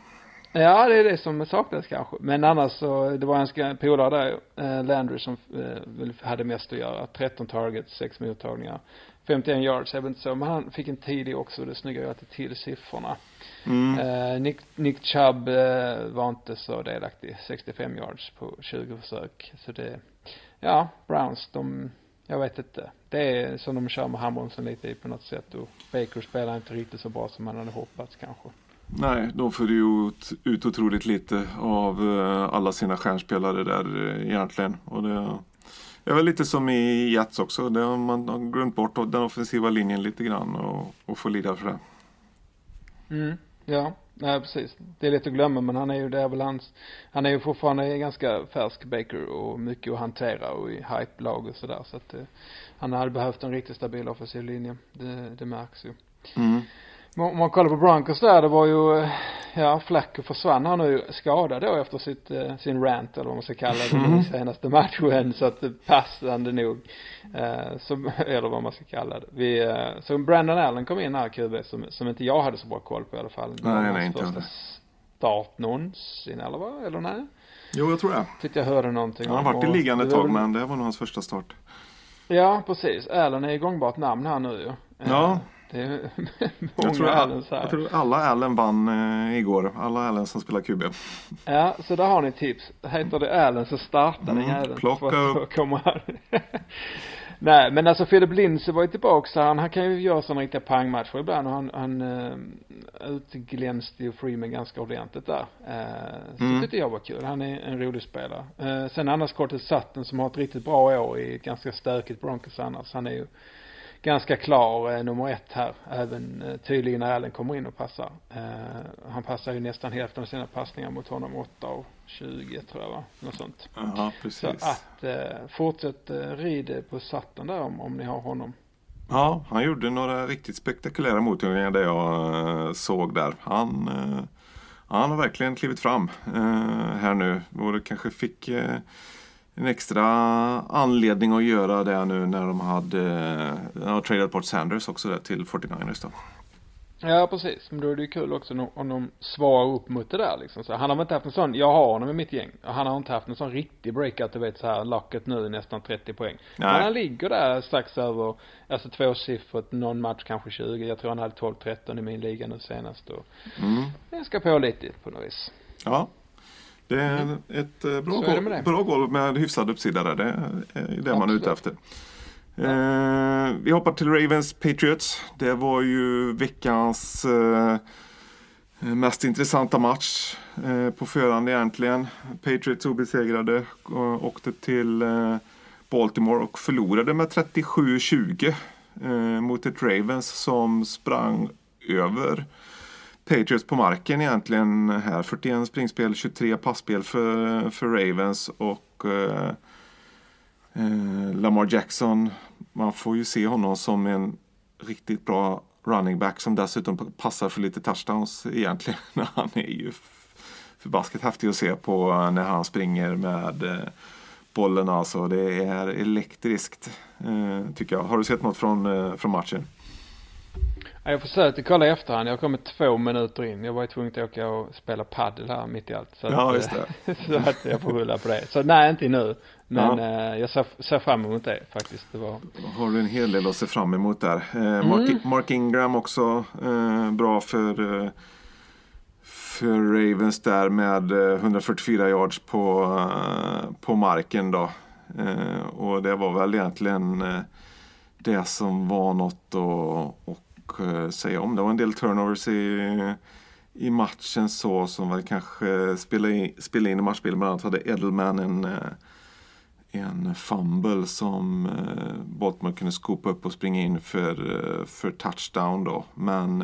Ja, det är det som saknas kanske. Men annars så, det var en polare där, eh, Landry, som eh, hade mest att göra. 13 targets, 6 mottagningar. 51 yards, är väl inte så, men han fick en tidig också, det snyggar ju alltid till siffrorna.
Mm.
Eh, Nick, Nick Chubb eh, var inte så delaktig, 65 yards på 20 försök. Så det, ja, Browns, de, jag vet inte. Det är som de kör med handbromsen lite i på något sätt och Baker spelar inte riktigt så bra som man hade hoppats kanske.
Nej, de får ju ut, otroligt lite av eh, alla sina stjärnspelare där eh, egentligen. Och det är väl lite som i Jets också. Har man har glömt bort den offensiva linjen lite grann och, och får lida för det.
Mm, ja, nej precis. Det är lätt att glömma men han är ju, det är väl hans, han är ju fortfarande ganska färsk Baker och mycket att hantera och i hype-lag och sådär så att eh, han hade behövt en riktigt stabil offensiv linje. Det, det märks ju.
Mm.
Om man kollar på Broncos där, det var ju, eh, ja, Flacco försvann han nu skadad då efter sitt, eh, sin rant eller vad man ska kalla det, i senaste matchen så att eh, passande nog, eh, som, eller vad man ska kalla det. Vi, eh, så Brandon Allen kom in här QB som, som inte jag hade så bra koll på i alla fall.
Nej, nej,
hans
inte heller.
start någonsin eller vad, eller nej?
Jo, jag tror det.
Tyckte jag hörde någonting
Han har varit i ligan ett tag men det var nog hans första start.
Ja, precis. Allen är ju gångbart namn här nu ju.
Ja.
Det är
Jag tror,
Allens här.
jag tror alla Allen vann eh, igår. Alla Allen som spelar QB.
Ja, så där har ni tips. Heter det Allen så startar den
Mm,
jäveln.
plocka upp.
Nej, men alltså Philip Lindsey var ju tillbaka så han, han kan ju göra sådana riktiga pangmatcher ibland och han, han uh, utglänste ju Freeman ganska ordentligt där. Uh, så
Mm.
tyckte jag var kul. Han är en rolig spelare. Uh, sen annars Cortez Sutton som har ett riktigt bra år i ett ganska stökigt Broncos annars. Han är ju ganska klar eh, nummer ett här. Även eh, tydligen när Allen kommer in och passar. Eh, han passar ju nästan hälften av sina passningar mot honom 8 av 20 tror jag va? Något sånt.
Ja,
Så
precis.
att eh, fortsätt rid på Sutton där om, om ni har honom.
Ja, han gjorde några riktigt spektakulära mottagningar där jag såg där. Han, han har verkligen klivit fram här nu. Och det kanske fick en extra anledning att göra det nu när de hade eh, tradat bort Sanders också där till 49ers då.
Ja precis, men då är det ju kul också om- de svarar upp mot det där liksom. Så han har inte haft en sån, jag har honom i mitt gäng. Han har inte haft en sån riktig breakout, du vet så här locket nu nästan 30 poäng.
Nej.
Men han ligger där strax över, alltså tvåsiffrigt, någon match kanske 20. Jag tror han hade 12-13 i min liga nu senast och
Mm.
jag ska på lite på något vis.
Ja. Det är ett eh, bra,
är det
bra golv med hyfsad uppsida där. Det är det man är ute efter. Eh, vi hoppar till Ravens Patriots. Det var ju veckans eh, mest intressanta match eh, på förhand egentligen. Patriots obesegrade och åkte till eh, Baltimore och förlorade med 37-20 eh, mot ett Ravens som sprang över Patriots på marken egentligen här. 41 springspel, 23 passspel för, för Ravens och eh, eh, Lamar Jackson. Man får ju se honom som en riktigt bra running back som dessutom passar för lite touchdowns egentligen. Han är ju förbaskat häftig att se på när han springer med eh, bollen alltså. Det är elektriskt eh, tycker jag. Har du sett något från, eh, från matchen?
Ja, Jag försökte kolla i efterhand, jag kom två minuter in. Jag var ju tvungen att åka och spela paddel här mitt i allt. Så
Ja,
att,
just
eh, så att jag får rulla på det. Så nej, inte nu. Men
Ja.
eh, jag ser, ser fram emot det faktiskt. Det var,
har du en hel del att se fram emot där. Eh, Mark, Mark Ingram också eh, bra för, eh, för Ravens där med eh, 144 yards på, eh, på marken då. Eh, och det var väl egentligen eh, det som var något att och, eh, Eh, säga om. Det var en del turnovers i, i matchen så som väl kanske spelade in, spelade in i matchbilden. Bland annat hade Edelman en eh, en fumble som eh, Baltimore kunde skopa upp och springa in för, för touchdown då. Men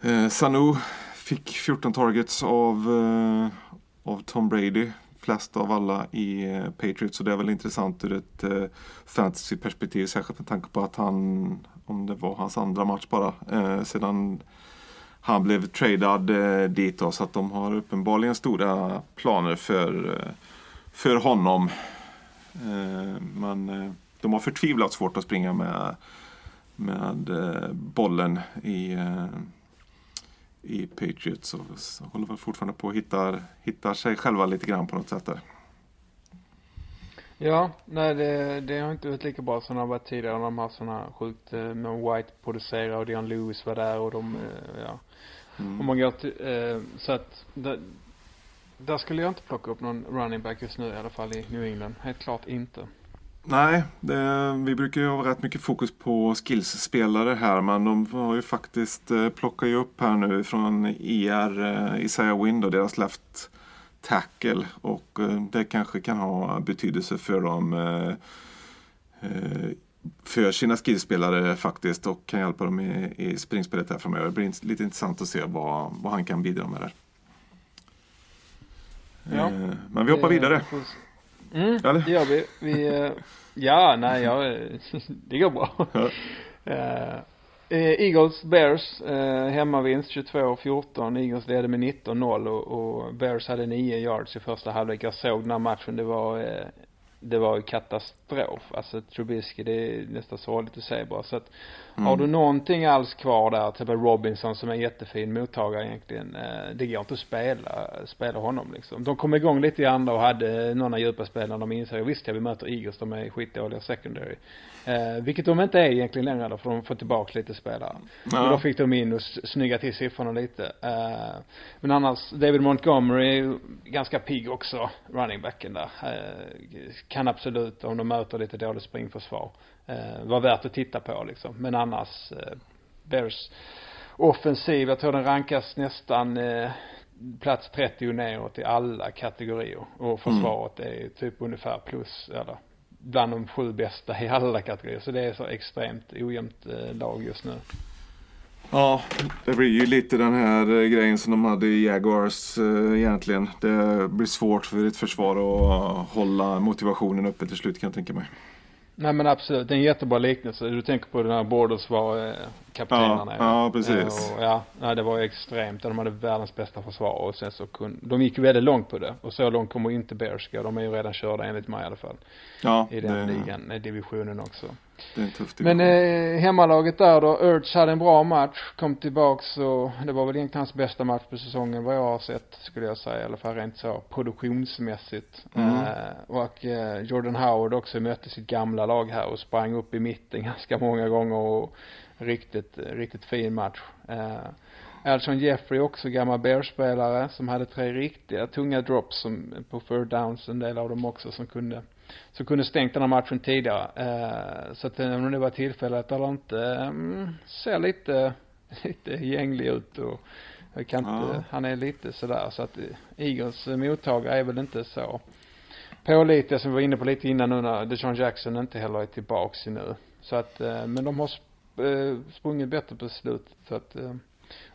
eh, Sanu fick 14 targets av, av Tom Brady flest av alla i eh, Patriots. Så det är väl intressant ur ett eh, fantasyperspektiv. Särskilt med tanke på att han, om det var hans andra match bara, eh, sedan han blev tradad eh, dit då. Så att de har uppenbarligen stora planer för, eh, för honom. Eh, men eh, de har förtvivlat svårt att springa med, med eh, bollen i eh, i Patriots och håller väl fortfarande på att hitta hittar sig själva lite grann på något sätt där.
Ja, nej det, det har inte varit lika bra som det har varit tidigare. De har sådana sjukt, eh, med White producerar och Dion Lewis var där och de, eh, ja. Mm. Om man går till, eh, så att, där, där skulle jag inte plocka upp någon running back just nu i alla fall i New England. Helt klart inte.
Nej, det, vi brukar ju ha rätt mycket fokus på skillsspelare här men de har ju faktiskt eh, plockat ju upp här nu från IR, eh, Isaiah Wind och deras left tackle och eh, det kanske kan ha betydelse för dem för sina skillspelare faktiskt och kan hjälpa dem i, i springspelet här framöver. Det blir lite intressant att se vad, vad han kan bidra med där. Ja, men vi hoppar vidare.
Mm, Eller? det gör vi. vi eh, ja, nej, ja, det går bra. Ja. Uh, Eagles, Bears, uh, hemmavinst 22-14. Eagles ledde med 19-0 och, och, Bears hade 9 yards i första halvlek. Jag såg den här matchen, det var uh, det var ju katastrof. Alltså Trubisky, det är nästan sorgligt att se bara. Så att mm. har du någonting alls kvar där, typ Robinson som är en jättefin mottagare egentligen. Eh, det går inte att spela, spela honom liksom. De kom igång lite i andra och hade några djupa spelare. De insåg, visst ja vi möter Eagles, de är skitdåliga secondary. Eh, vilket de inte är egentligen längre då, för de får tillbaka lite spelare. Ja. Och då fick de in och snygga till siffrorna lite. Eh, men annars, David Montgomery ganska pigg också, running backen där. Eh, kan absolut, om de möter lite dåligt springförsvar, eh, vara värt att titta på liksom. Men annars, eh, Bears offensiv, jag tror den rankas nästan eh, plats 30 neråt i alla kategorier. Och försvaret mm. är typ ungefär plus, eller bland de sju bästa i alla kategorier. Så det är så extremt ojämnt eh, lag just nu.
Ja, det blir ju lite den här eh, grejen som de hade i Jaguars eh, egentligen. Det blir svårt för ett försvar att hålla motivationen uppe till slut kan jag tänka mig.
Nej men absolut, det är en jättebra liknelse. Du tänker på den här Borders var eh, kaptenerna.
Ja, ja precis.
Och, ja, nej, det var extremt. De hade världens bästa försvar och sen så kunde, de gick ju väldigt långt på det. Och så långt kommer inte Bears gå. De är ju redan körda enligt mig i alla fall.
Ja.
I den det... ligan, divisionen också.
Det är en tuff
Men eh, hemmalaget där då, Urge hade en bra match, kom tillbaks och det var väl egentligen hans bästa match på säsongen vad jag har sett skulle jag säga, i alla fall rent så produktionsmässigt. Mm. Eh, och eh, Jordan Howard också mötte sitt gamla lag här och sprang upp i mitten ganska många gånger och riktigt, riktigt fin match. Eh, Alshon Jeffrey också gammal Bears-spelare som hade tre riktiga tunga drops som, på third downs, en del av dem också som kunde som kunde stängt den här matchen tidigare. Eh, så att om det var tillfället eller inte, mm, ser lite, lite gänglig ut och jag kan inte, ja. han är lite sådär så att Eagles mottagare är väl inte så pålitliga som vi var inne på lite innan nu när Deshaun Jackson inte heller är tillbaks nu. Så att, eh, men de har eh, sprungit bättre på slutet så att eh,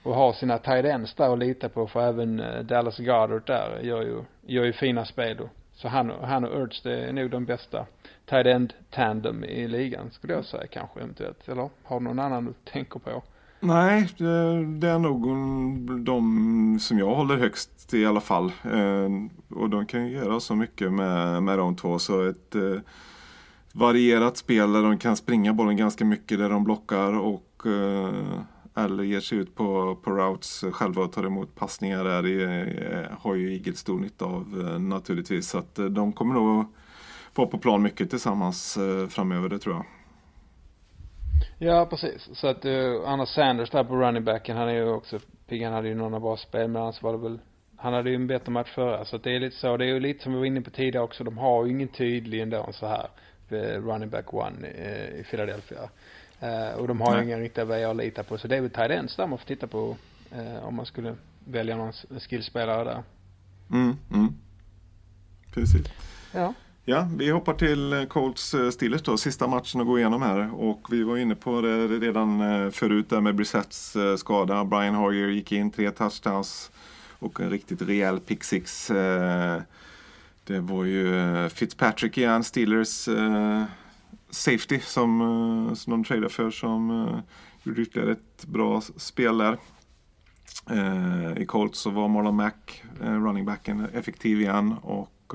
och har sina tight ends där att lita på för även Dallas Goddard där gör ju, gör ju fina spel och så han, han och Urge det är nog de bästa tight end tandem i ligan skulle jag säga kanske eventuellt. Eller har du någon annan du tänker på?
Nej, det, är nog de som jag håller högst i alla fall. Eh, och de kan ju göra så mycket med, med de två. Så ett eh, varierat spel där de kan springa bollen ganska mycket där de blockar och eh, eller ger sig ut på, på routes eh, själva och tar emot passningar där det eh, har ju Eagles stor nytta av eh, naturligtvis. Så att de kommer nog vara på plan mycket tillsammans framöver, det tror jag.
Ja, precis. Så att uh, Anna Sanders där på running backen, han är ju också pigg. Han hade ju några bra spel, men annars var det väl han hade ju en bättre match förra, så att det är lite så. Det är ju lite som vi var inne på tidigare också. De har ju ingen tydlig ändå så här running back one i Philadelphia. Uh, och de har ju inga riktiga vägar att lita på. Så det är väl Tidends där man får titta på uh, om man skulle välja någon skillspelare där.
Mm, mm. Precis.
Ja.
Ja, vi hoppar till eh, Colts Steelers då, sista matchen att gå igenom här. Och vi var inne på det redan förut där med Brissetts skada. Brian Hoyer gick in, tre touchdowns och en riktigt rejäl pick six det var ju Fitzpatrick igen, Steelers safety som, eh, som de tradade för som eh, gjorde ytterligare ett bra spel där. Eh, I Colts så var Marlon Mack, running backen, effektiv igen och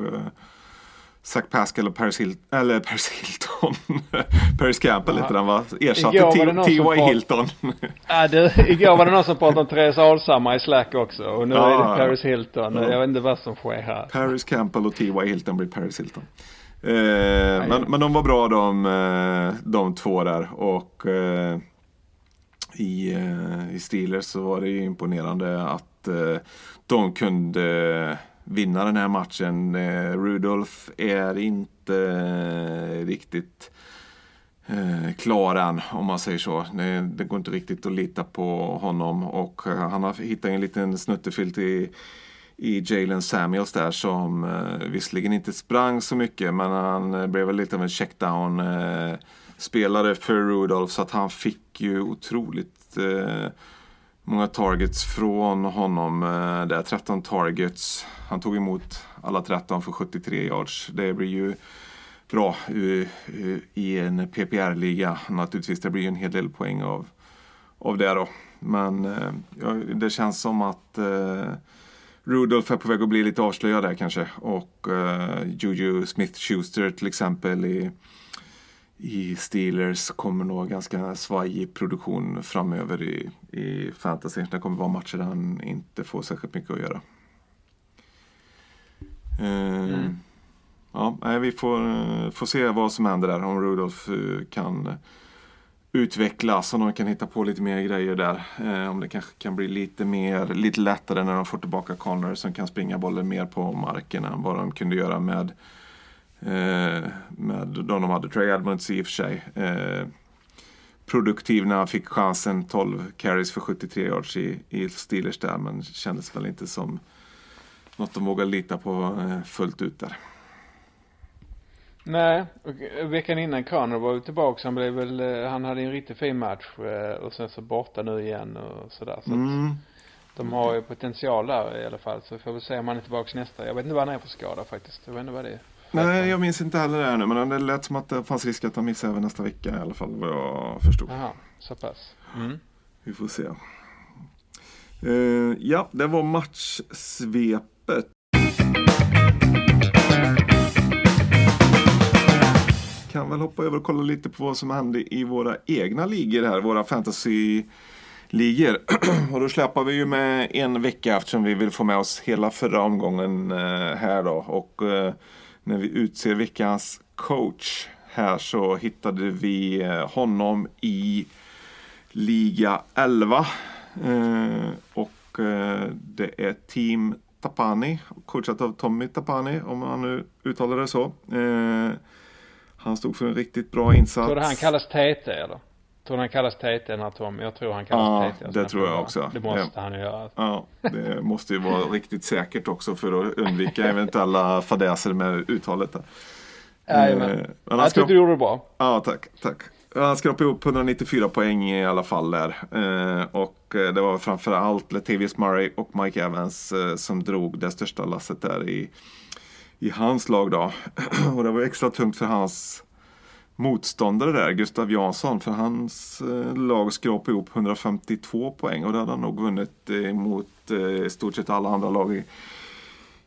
Zach Pascal och Paris, Hil eller Paris Hilton. Paris Campbell heter han va? Ersatte T.Y. Hilton.
Ja, det, igår var det någon som pratade om Therese Alshammar i Slack också och nu
Ja,
är det Paris Hilton.
Ja.
Jag vet inte vad som sker här.
Paris Campbell och T.Y. Hilton blir Paris Hilton. Eh, men, men de var bra de, eh, de två där och eh, i, i Steelers så var det ju imponerande att de kunde vinna den här matchen. Rudolf är inte riktigt klar än om man säger så. Det, går inte riktigt att lita på honom och han har hittat en liten snuttefilt i i Jalen Samuels där som eh, visserligen inte sprang så mycket men han eh, blev väl lite av en checkdown eh, spelare för Rudolph så att han fick ju otroligt eh, många targets från honom. Eh, där 13 targets. Han tog emot alla 13 för 73 yards. Det blir ju bra eh, i en PPR-liga naturligtvis. Det blir ju en hel del poäng av, av det då. Men eh, det känns som att eh, Rudolph är på väg att bli lite avslöjad där kanske. Och eh, Juju Smith-Schuster till exempel i, i Steelers kommer nog ganska svajig produktion framöver i, i fantasy. Det kommer vara matcher där han inte får särskilt mycket att göra. Eh, Ja, nej, vi får, eh, får se vad som händer där. Om Rudolph eh, kan utvecklas, om de kan hitta på lite mer grejer där. Eh, om det kanske kan bli lite mer, lite lättare när de får tillbaka Connor som kan springa bollen mer på marken än vad de kunde göra med eh, med de de hade. Trey Edmonds i och för sig. Eh, produktiv när han fick chansen. 12 carries för 73 yards i, i Steelers där men kändes väl inte som något de vågar lita på eh, fullt ut där.
Nej, veckan innan Connor var ju tillbaka. Han blev väl, eh, han hade en riktigt fin match eh, och sen så borta nu igen och sådär. Så
Mm.
de har ju potential där i alla fall. Så vi får väl se om han är tillbaka nästa. Jag vet inte vad han är för skada faktiskt. Jag vet inte vad det är.
Nej, jag minns inte heller det här nu men det lät som att det fanns risk att han missar även nästa vecka i alla fall vad jag förstod.
Jaha, så pass. Mm.
Vi får se. Eh, ja, det var matchsvepet. Kan väl hoppa över och kolla lite på vad som hände i våra egna ligor här, våra fantasy-ligor. och då släpar vi ju med en vecka eftersom vi vill få med oss hela förra omgången eh, här då. Och eh, när vi utser veckans coach här så hittade vi eh, honom i Liga 11. Och det är Team Tapani, coachat av Tommy Tapani om man nu uttalar det så. Han stod för en riktigt bra insats.
Tror du han kallas TT eller? Tror du han kallas TT den här Tom? Jag tror han kallas
Ja,
TT.
det
ska
tror jag också.
Det måste han ju göra.
Ja, det måste ju vara riktigt säkert också för att undvika eventuella fadäser med uttalet. Där.
Jajamän.
Eh,
Jag tyckte du gjorde det bra.
Ja, tack. tack. Han skrapade ihop 194 poäng i alla fall där. Eh, och eh, det var framförallt Latavius Murray och Mike Evans som drog det största lasset där i, i hans lag då. och det var extra tungt för hans motståndare där, Gustav Jansson. För hans eh, lag skrapade ihop 152 poäng och det hade han nog vunnit eh, mot i stort sett alla andra lag i,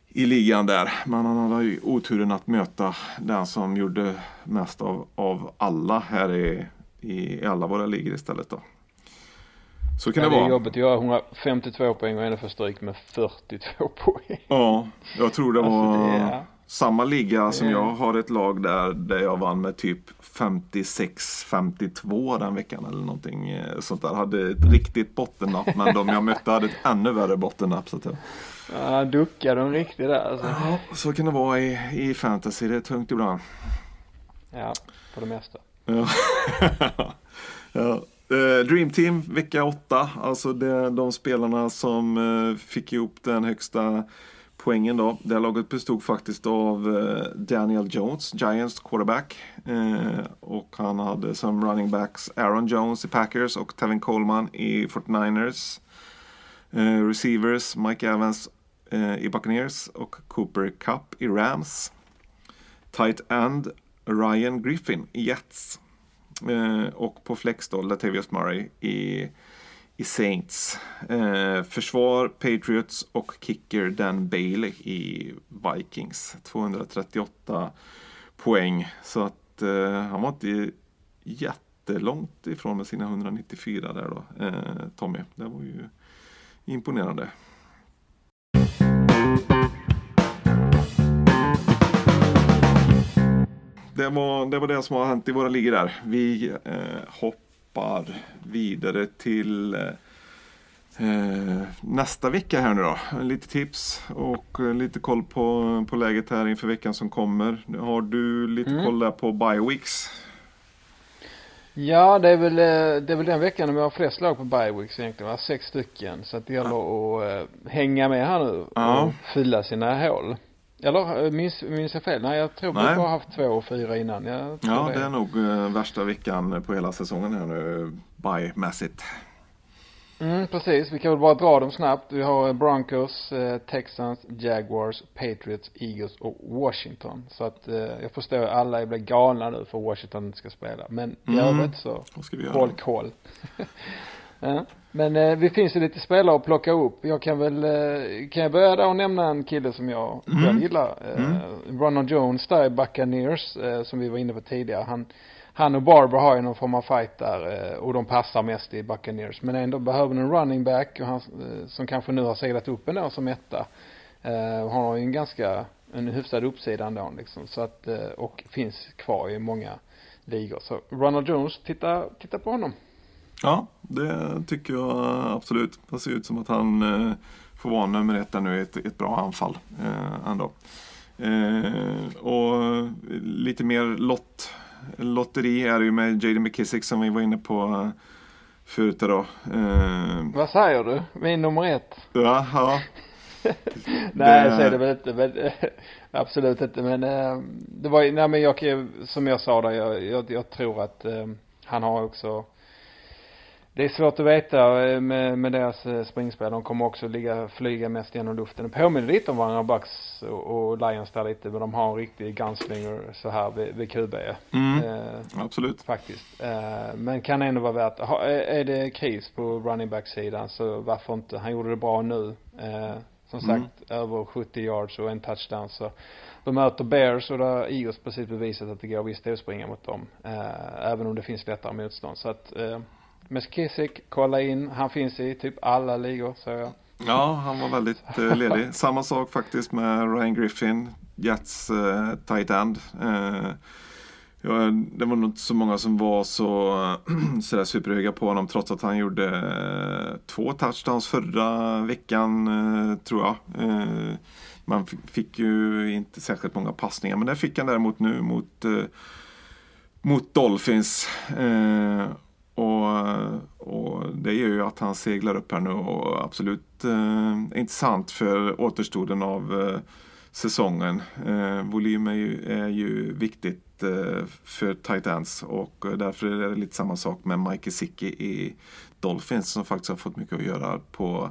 i ligan där. Men han hade ju oturen att möta den som gjorde mest av, av alla här i, i alla våra ligor istället då. Så kan
Ja,
det
det är
vara.
jobbigt att göra 152 poäng och ändå få stryk med 42 poäng.
Ja, jag tror det
Alltså,
var
det är-
samma liga som
är-
jag har ett lag där, där jag vann med typ 56-52 den veckan eller någonting eh, sånt där. Hade ett riktigt bottennapp men de jag mötte hade ett ännu värre bottennapp. Så, att, jag-
Ja, han duckade en riktig där alltså.
ja, så kan det vara i, i fantasy, det är tungt ibland.
Ja, på det mesta.
Ja. ja. Eh, Dream Team vecka 8. Alltså det, de spelarna som eh, fick ihop den högsta poängen då. Det här laget bestod faktiskt av eh, Daniel Jones, Giants quarterback. Eh, och han hade som running backs Aaron Jones i Packers och Tevin Coleman i 49ers. Eh, receivers Mike Evans eh, i Buccaneers och Cooper Cup i Rams. Tight end Ryan Griffin i Jets. Eh, och på flex då Latavius Murray i, i Saints. Eh, försvar Patriots och kicker Dan Bailey i Vikings. 238 poäng. Så att eh, han var inte jättelångt ifrån med sina 194 där då, eh, Tommy. Det var ju imponerande. Det var, det var det som har hänt i våra ligor där. Vi eh, hoppar vidare till eh, nästa vecka här nu då. Lite tips och eh, lite koll på, på läget här inför veckan som kommer. Har du lite
Mm.
koll där på Bioweeks?
Ja, det är väl, eh, det är väl den veckan när vi har flest lag på Bioweeks egentligen, va? Sex stycken. Så att det gäller att eh, hänga med här nu
Ja.
och fylla sina hål. Eller eh, minns, minns jag fel? Nej, jag tror vi
Nej.
bara haft två och fyra innan. Jag
Ja, det är nog eh, värsta veckan på hela säsongen här nu, bye-mässigt.
Mm, precis. Vi kan väl bara dra dem snabbt. Vi har Broncos, eh, Texans, Jaguars, Patriots, Eagles och Washington. Så att jag förstår att alla blir galna nu för Washington ska spela. Men i
Mm.
övrigt så
vi
håll koll. ja. Men eh, vi finns ju lite spelare att plocka upp. Jag kan väl, eh, kan jag börja där och nämna en kille som jag
Mm.
själv gillar. Eh, Ronald Jones där i Buccaneers, eh, som vi var inne på tidigare. Han, han och Barber har ju någon form av fight där eh, och de passar mest i Buccaneers. Men ändå behöver en running back och han, eh, som kanske nu har seglat upp ändå som etta. Eh, har ju en ganska, en hyfsad uppsida ändå liksom. Så att, eh, och finns kvar i många ligor. Så Ronald Jones, titta, titta på honom.
Ja, det tycker jag absolut. Det ser ut som att han eh, får vara nummer ett där nu i ett, ett bra anfall eh, ändå. Eh, och lite mer lott, lotteri är det ju med Jaden McKissick som vi var inne på eh, förut då. Eh,
Vad säger du? Min nummer ett?
ja, ja.
Nej,
Det-
så är det väl inte. Men, absolut inte. Men eh, det var ju, nej men jag, som jag sa där, jag, jag, jag tror att han har också det är svårt att veta eh, med, med deras eh, springspel. De kommer också ligga, flyga mest genom luften. Det påminner lite om varandra, Bucks och, och Lions där lite. Men de har en riktig gunslinger så här vid, vid QB.
Mm,
Eh,
absolut.
faktiskt. Eh, men kan ändå vara värt, ha, är, det kris på running back-sidan så varför inte? Han gjorde det bra nu. Eh, som
Mm.
sagt, över 70 yards och en touchdown så de möter Bears och där har Eagles precis bevisat att det går visst att springa mot dem. Eh, även om det finns lättare motstånd. Så att, eh, Kissick, kolla in. Han finns i typ alla ligor så jag.
Ja, han var väldigt eh, ledig. Samma sak faktiskt med Ryan Griffin, Jets eh, tight end. Eh, ja, det var nog inte så många som var så sådär superhöga på honom trots att han gjorde eh, två touchdowns förra veckan eh, tror jag. Eh, man fick ju inte särskilt många passningar men det fick han däremot nu mot, mot Dolphins. Eh, och, och det gör ju att han seglar upp här nu och absolut eh, intressant för återstoden av eh, säsongen. Eh, volym är ju, är ju viktigt eh, för tight ends och eh, därför är det lite samma sak med Mike Gesicki i Dolphins som faktiskt har fått mycket att göra på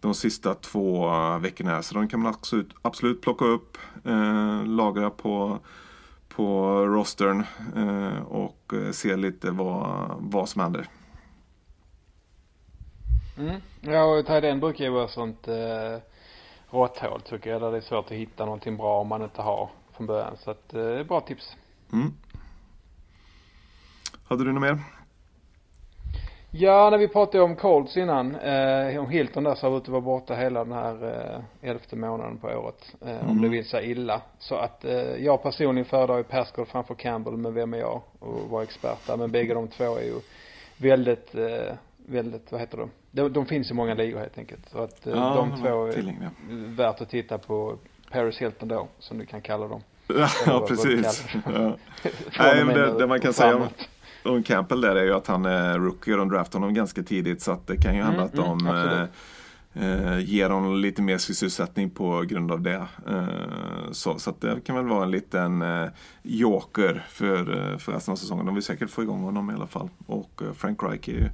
de sista två veckorna. här. Så de kan man absolut, absolut plocka upp, eh, lagra på på rostern eh, och eh, se lite vad, vad som händer.
Mm. Ja, och Tiden brukar ju vara sånt eh, råtthål tycker jag. Där det är svårt att hitta någonting bra om man inte har från början. Så att, eh, bra tips.
Mm. Hade du något mer?
Ja, när vi pratade om Colts innan, eh, om Hilton där ser ut att vara borta hela den här eh, elfte månaden på året. Eh, Om
Mm.
det vill sig illa. Så att eh, jag personligen föredrar ju Pascal framför Campbell, men vem är jag och vara expert där. Men bägge de två är ju väldigt, eh, väldigt, vad heter det? De, de finns i många ligor helt enkelt. Så att eh, de två är
tillgängliga.
värt att titta på Paris Hilton då, som du kan kalla dem.
Ja, precis. Ja. Nej, men det, det man kan säga om. Om Campbell där är ju att han är rookie och de draftar honom ganska tidigt så att det kan ju hända
Mm,
att de
mm,
eh, ger honom lite mer sysselsättning på grund av det. Eh, så, så det kan väl vara en liten eh, joker för, eh, för resten av säsongen. De vill säkert få igång honom i alla fall. Och eh, Frank Reich är ju,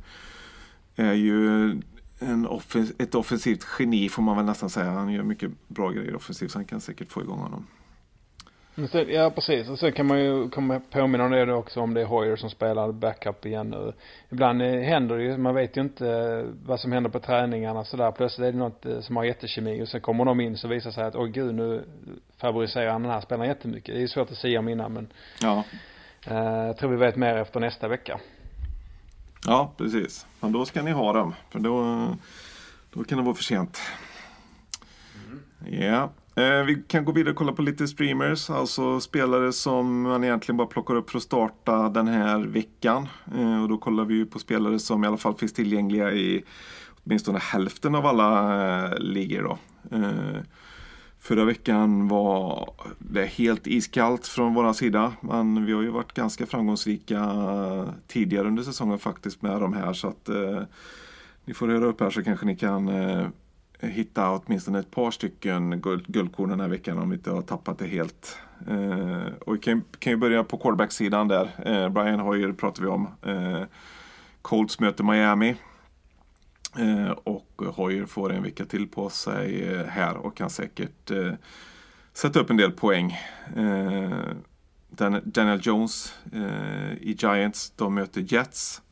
är ju en offens ett offensivt geni får man väl nästan säga. Han gör mycket bra grejer offensivt så han kan säkert få igång honom.
Sen, ja precis och sen kan man ju komma påminna om det då också om det är Hoyer som spelar backup igen nu. Ibland eh, händer det ju, man vet ju inte eh, vad som händer på träningarna sådär. Plötsligt är det något eh, som har jättekemi och sen kommer de in så visar sig att åh gud nu favoriserar han den här spelaren jättemycket. Det är ju svårt att säga om innan men
Ja,
eh, jag tror vi vet mer efter nästa vecka.
ja precis. Men då ska ni ha dem. För då, då kan det vara för sent. Ja. Eh, Eh, vi kan gå vidare och kolla på lite streamers, alltså spelare som man egentligen bara plockar upp för att starta den här veckan. Eh, och då kollar vi ju på spelare som i alla fall finns tillgängliga i åtminstone hälften av alla eh, ligor då. Förra veckan var det helt iskallt från vår sida. Men vi har ju varit ganska framgångsrika tidigare under säsongen faktiskt med de här. Så att eh, ni får höra upp här så kanske ni kan eh, hitta åtminstone ett par stycken guld, guldkorn den här veckan om vi inte har tappat det helt. Eh, och vi kan, kan ju börja på quarterback-sidan där. Eh, Brian Hoyer pratar vi om. Eh, Colts möter Miami. Eh, och Hoyer får en vecka till på sig eh, här och kan säkert eh, sätta upp en del poäng. Eh, Dan- Daniel Jones eh, i Giants, de möter Jets.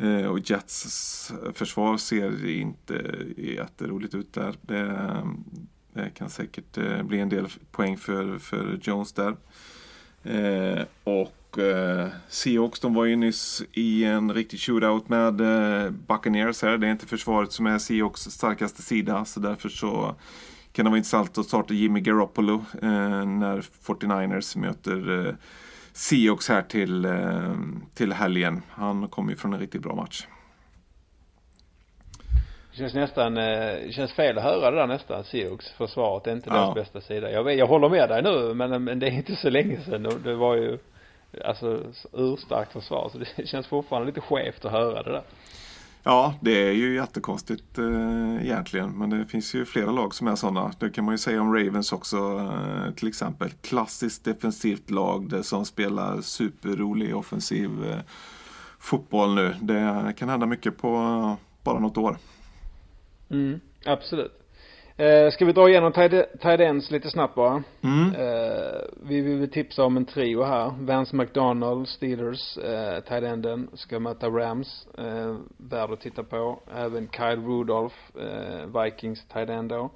Eh, och Jets försvar ser inte jätteroligt ut där. Det, det kan säkert eh, bli en del poäng för, för Jones där. Eh, och eh, Seahawks, de var ju nyss i en riktig shootout med eh, Buccaneers här. Det är inte försvaret som är Seahawks starkaste sida, så därför så kan det vara intressant att starta Jimmy Garoppolo eh, när 49ers möter eh, Seahawks här till, eh, till helgen. Han kommer ju från en riktigt bra match.
Det känns nästan, eh, det känns fel att höra det där nästan, Seahawks försvaret är inte
Ja.
deras bästa sida. Jag, vet, jag håller med dig nu men, men det är inte så länge sedan det var ju alltså urstarkt försvar så det känns fortfarande lite skevt att höra det där.
Ja, det är ju jättekonstigt eh, egentligen. Men det finns ju flera lag som är sådana. Det kan man ju säga om Ravens också eh, till exempel. Klassiskt defensivt lag det som spelar superrolig offensiv eh, fotboll nu. Det kan hända mycket på eh, bara något år.
Mm, absolut. Eh, ska vi dra igenom ends lite snabbt bara?
Mm.
Eh, vi vill tipsa om en trio här. Vance McDonald, Steelers, eh, tight enden, ska möta Rams. Eh, värd att titta på. Även Kyle Rudolph, eh, Vikings tight end då.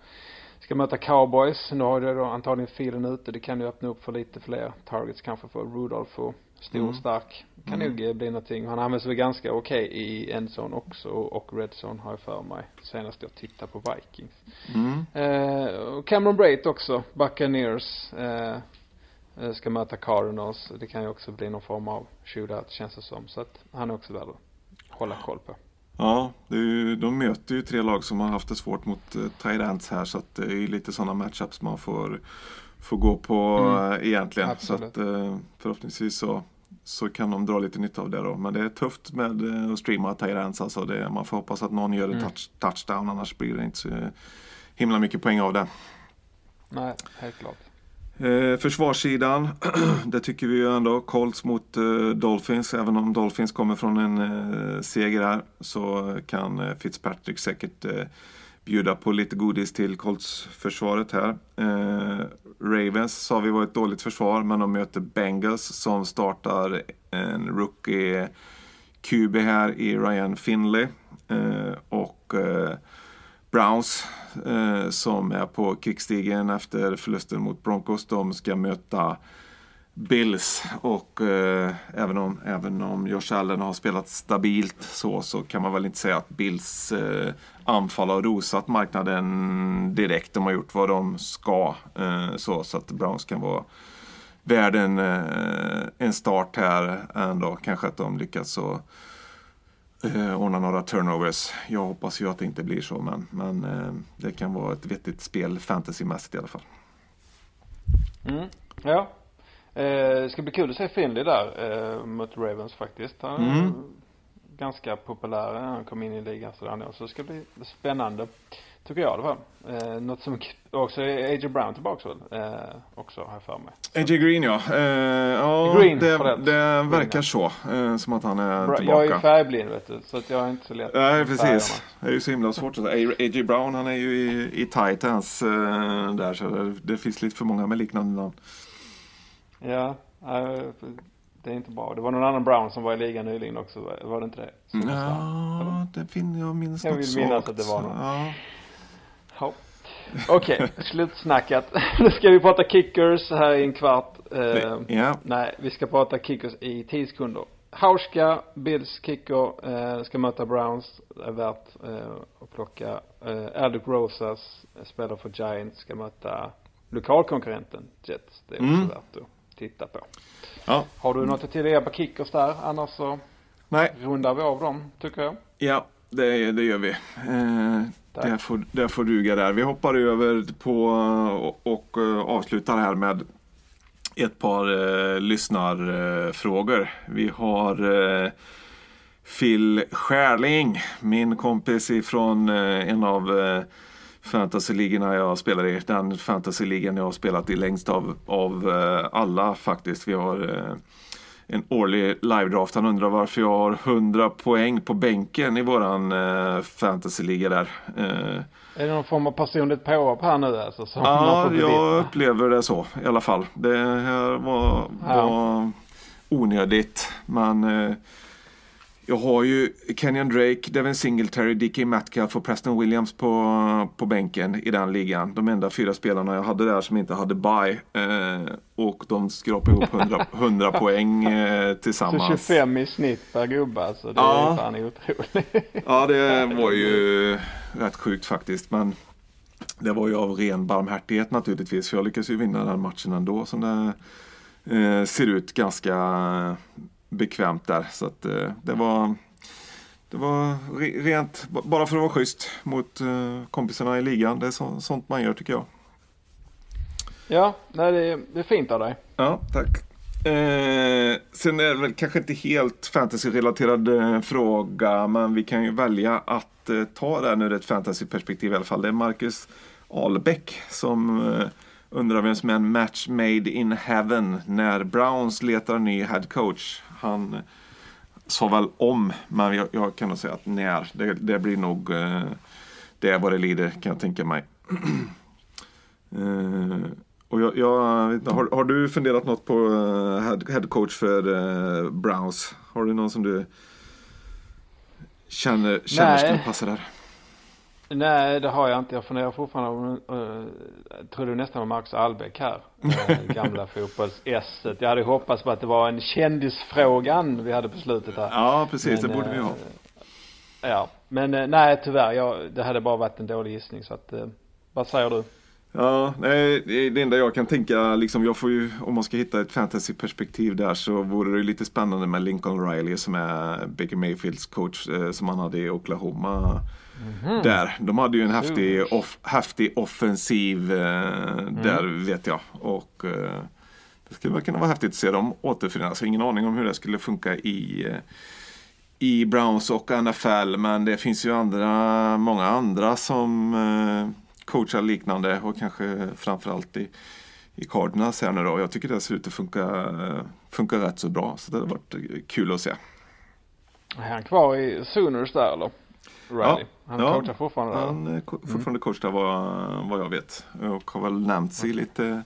Ska möta Cowboys. Nu har det då antagligen filen ute. Det kan ju öppna upp för lite fler targets kanske för Rudolph och stor
Mm.
stark. Kan
Mm.
nog eh, bli någonting. Han används väl ganska okej i endzone också och redzone har jag för mig. Senast jag tittade på Vikings.
Mm.
Eh, och Cameron Brait också, Buccaneers. Eh, eh, ska möta Cardinals. Det kan ju också bli någon form av shootout känns det som. Så att han är också värd att hålla koll på.
Ja, ju, de möter ju tre lag som har haft det svårt mot tight ends här så att det är ju lite sådana matchups man får, får gå på
Mm.
eh, egentligen.
Absolut.
Så att eh, förhoppningsvis så, så kan de dra lite nytta av det då. Men det är tufft med eh, att streama ends alltså. Det, man får hoppas att någon gör en
Mm.
touch, touchdown annars blir det inte så himla mycket poäng av det.
Nej, helt klart.
Eh, försvarssidan, där tycker vi ju ändå Colts mot eh, Dolphins. Även om Dolphins kommer från en eh, seger här så kan eh, Fitzpatrick säkert eh, bjuda på lite godis till Colts-försvaret här. Eh, Ravens sa vi var ett dåligt försvar men de möter Bengals som startar en rookie QB här i Ryan Finley. Eh, och eh, Browns eh, som är på kickstigen efter förlusten mot Broncos. De ska möta Bills och eh, även, om, även om Josh Allen har spelat stabilt så, så kan man väl inte säga att Bills eh, anfall har rosat marknaden direkt. De har gjort vad de ska eh, så, så att Browns kan vara värd en, eh, en start här ändå. Kanske att de lyckas så eh, ordna några turnovers. Jag hoppas ju att det inte blir så men, men eh, det kan vara ett vettigt spel fantasymässigt i alla fall.
Mm. Ja. Eh, det ska bli kul att se Finley där eh, mot Ravens faktiskt. Han
Mm.
ganska populär när han kom in i ligan sådär. Så det ska bli spännande. Tycker jag i alla fall. Eh, något som också är A.J. Brown tillbaks väl? Eh, också har jag för mig.
A.J. Green ja. Eh, ja
Green,
det,
förlåt.
det verkar så. Eh, som att han är
Bra,
tillbaka.
jag är färgblind vet du. Så att jag är inte så lätt.
Nej, precis. Det är ju så himla svårt. att säga. A.J. Brown han är ju i, i Titans eh, där så det, det finns lite för många med liknande namn.
Ja, eh, det är inte bra. Det var någon annan Brown som var i ligan nyligen också. var- det inte det? Som var?
Ja, det finner jag minns
Jag vill minnas
svagt.
att det var någon.
Ja.
Ja. Okej, slutsnackat. Nu ska vi prata kickers här i en kvart. Eh,
Ja,
Nej, vi ska prata kickers i 10 sekunder. Hauska, Bills kicker, eh, ska möta Browns. Det är värt eh, att plocka. Eh, Alec Rosas eh, spelar för Giants, ska möta lokalkonkurrenten Jets. Det är också
Mm.
värt att titta på.
ja.
Har du något att tillägga på kickers där? Annars så
Nej,
rundar vi av dem, tycker jag.
ja, det, det gör vi. Eh, det, får, det får duga där. Vi hoppar över på och, och eh, avslutar här med ett par eh, lyssnarfrågor. Vi har eh, Phil Skärling, min kompis ifrån eh, en av eh, fantasyligorna jag spelar i. Den fantasyligan jag har spelat i längst av, av eh, alla faktiskt. Vi har eh, en årlig live-draft. Han undrar varför jag har 100 poäng på bänken i våran eh, fantasyliga där. Eh,
Är det någon form av personligt påhopp här nu alltså? Som
Ja, jag upplever det så i alla fall. Det här var,
Ja.
var onödigt. Men eh, jag har ju Kenyon Drake, Devin Singletary, DK Metcalf och Preston Williams på, på bänken i den ligan. De enda fyra spelarna jag hade där som inte hade bye. Eh, och de skrapade ihop 100, 100 poäng eh,
Så
tillsammans.
25 i snitt per gubbe alltså. Det
Ja.
är fan otroligt.
Ja, det var ju rätt sjukt faktiskt. Men det var ju av ren barmhärtighet naturligtvis. För jag lyckades ju vinna den matchen ändå. Som det eh, ser ut ganska bekvämt där. Så att eh, det var det var re- rent, bara för att vara schysst mot eh, kompisarna i ligan. Det är så, sånt man gör tycker jag.
Ja, nej det är, det är fint av dig.
Ja, tack. Eh, sen är det väl kanske inte helt fantasy-relaterad eh, fråga, men vi kan ju välja att eh, ta den ur ett fantasy-perspektiv i alla fall. Det är Marcus Albeck som eh, undrar vem som är en match made in heaven när Browns letar ny head coach. Han sa väl om, men jag, jag kan nog säga att när. Det, det blir nog eh, det är vad det lider kan jag tänka mig. Eh, och jag, jag, har, har du funderat något på eh, head, head coach för eh, Browns? Har du någon som du känner, känner skulle passa där?
Nej, det har jag inte. Jag funderar fortfarande på, uh, jag tror det nästan var Marcus Albeck här. Uh, gamla fotbolls-esset. Jag hade hoppats på att det var en kändisfrågan vi hade på slutet här.
Ja, precis.
Men,
det borde vi
eh,
ha.
Ja, men eh, nej tyvärr. Jag, det hade bara varit en dålig gissning så att, eh, vad säger du?
Ja, nej, det enda jag kan tänka, liksom, jag får ju, om man ska hitta ett fantasyperspektiv där så vore det lite spännande med Lincoln Riley som är Baker Mayfields coach eh, som han hade i Oklahoma. Där. De hade ju en häftig, off, häftig offensiv eh, där vet jag. Och eh, det skulle väl kunna vara häftigt att se dem återförenas. Ingen aning om hur det skulle funka i eh, i Browns och NFL men det finns ju andra, många andra som eh, coachar liknande och kanske framförallt i, i Cardinals här nu då. Jag tycker det ser ut att funka, funka rätt så bra så det har varit kul att se.
Är han kvar i Sooners där eller? Riley. Han
ja.
coachar fortfarande där.
Han är ko- fortfarande coach där vad, vad jag vet och har väl nämnts i lite,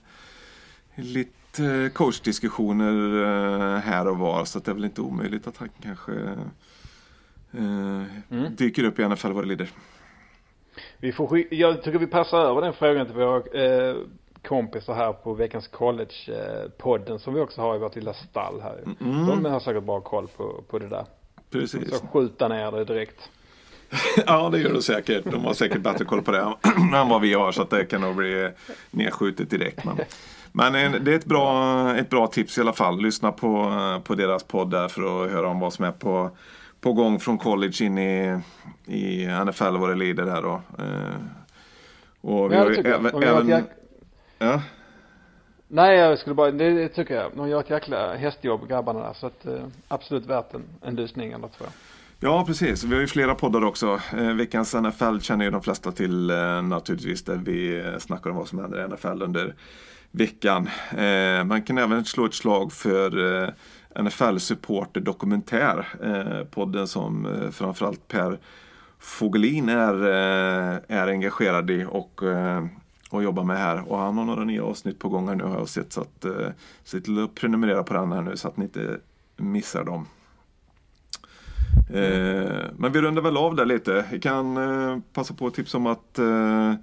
lite coachdiskussioner eh, här och var så att det är väl inte omöjligt att han kanske eh, dyker upp i NFL vad det lider.
Vi får jag tycker vi passar över den frågan till våra eh, kompisar här på veckans college-podden som vi också har i vårt lilla stall här. De har säkert bra koll på, på det där.
Precis.
Så skjuta ner det direkt.
Ja, det gör det säkert. De har säkert bättre koll på det än vad vi har så att det kan nog bli nedskjutet direkt. Men, men eh, det är ett bra, ett bra tips i alla fall. Lyssna på, eh, på deras podd där för att höra om vad som är på, på gång från college in i, i NFL vad det lider där då. Eh, Och vi
Ja, det tycker jag.
även, ja,
Nej, jag skulle bara, det, det tycker jag. De gör ett jäkla hästjobb grabbarna där. Så att absolut värt en, en lyssning eller två.
Ja, precis. Vi har ju flera poddar också. Eh, veckans NFL känner ju de flesta till eh, naturligtvis, där vi eh, snackar om vad som händer i NFL under veckan. Eh, man kan även slå ett slag för eh, NFL Supporter Dokumentär, eh, podden som eh, framförallt Per Fogelin är, eh, är engagerad i och, eh, och jobbar med här. Och han har några nya avsnitt på gång här nu har jag sett. Så att, eh, se till att prenumerera på den här nu så att ni inte missar dem. Eh, men vi rundar väl av där lite. Vi kan eh, passa på att tipsa om att eh,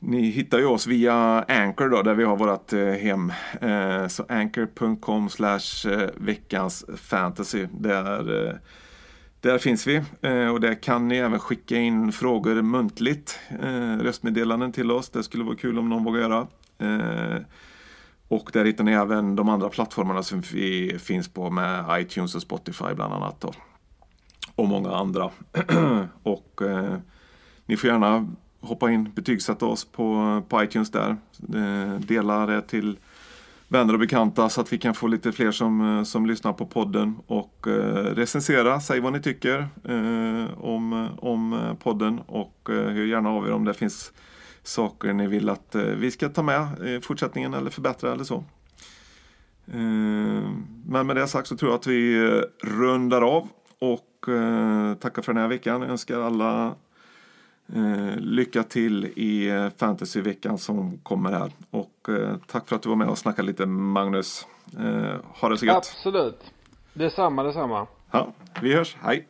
ni hittar ju oss via Anchor då, där vi har vårt eh, hem. Eh, så anchor.com slash eh, veckans fantasy. Där, eh, där finns vi eh, och där kan ni även skicka in frågor muntligt, eh, röstmeddelanden till oss. Det skulle vara kul om någon vågar göra. Eh, och där hittar ni även de andra plattformarna som vi finns på med iTunes och Spotify bland annat. Då. Och många andra. och eh, ni får gärna hoppa in, betygsätta oss på, på iTunes där. Eh, dela det till vänner och bekanta så att vi kan få lite fler som, eh, som lyssnar på podden. Och eh, recensera, säg vad ni tycker eh, om, om eh, podden och eh, hör gärna av er om det finns saker ni vill att eh, vi ska ta med i fortsättningen eller förbättra eller så. Eh, Men med det sagt så tror jag att vi eh, rundar av och eh, tackar för den här veckan. Jag önskar alla eh, lycka till i eh, fantasyveckan som kommer här. Och eh, tack för att du var med och snackade lite Magnus. Ha det så gött.
Absolut. Detsamma, detsamma.
Ja, vi hörs. Hej!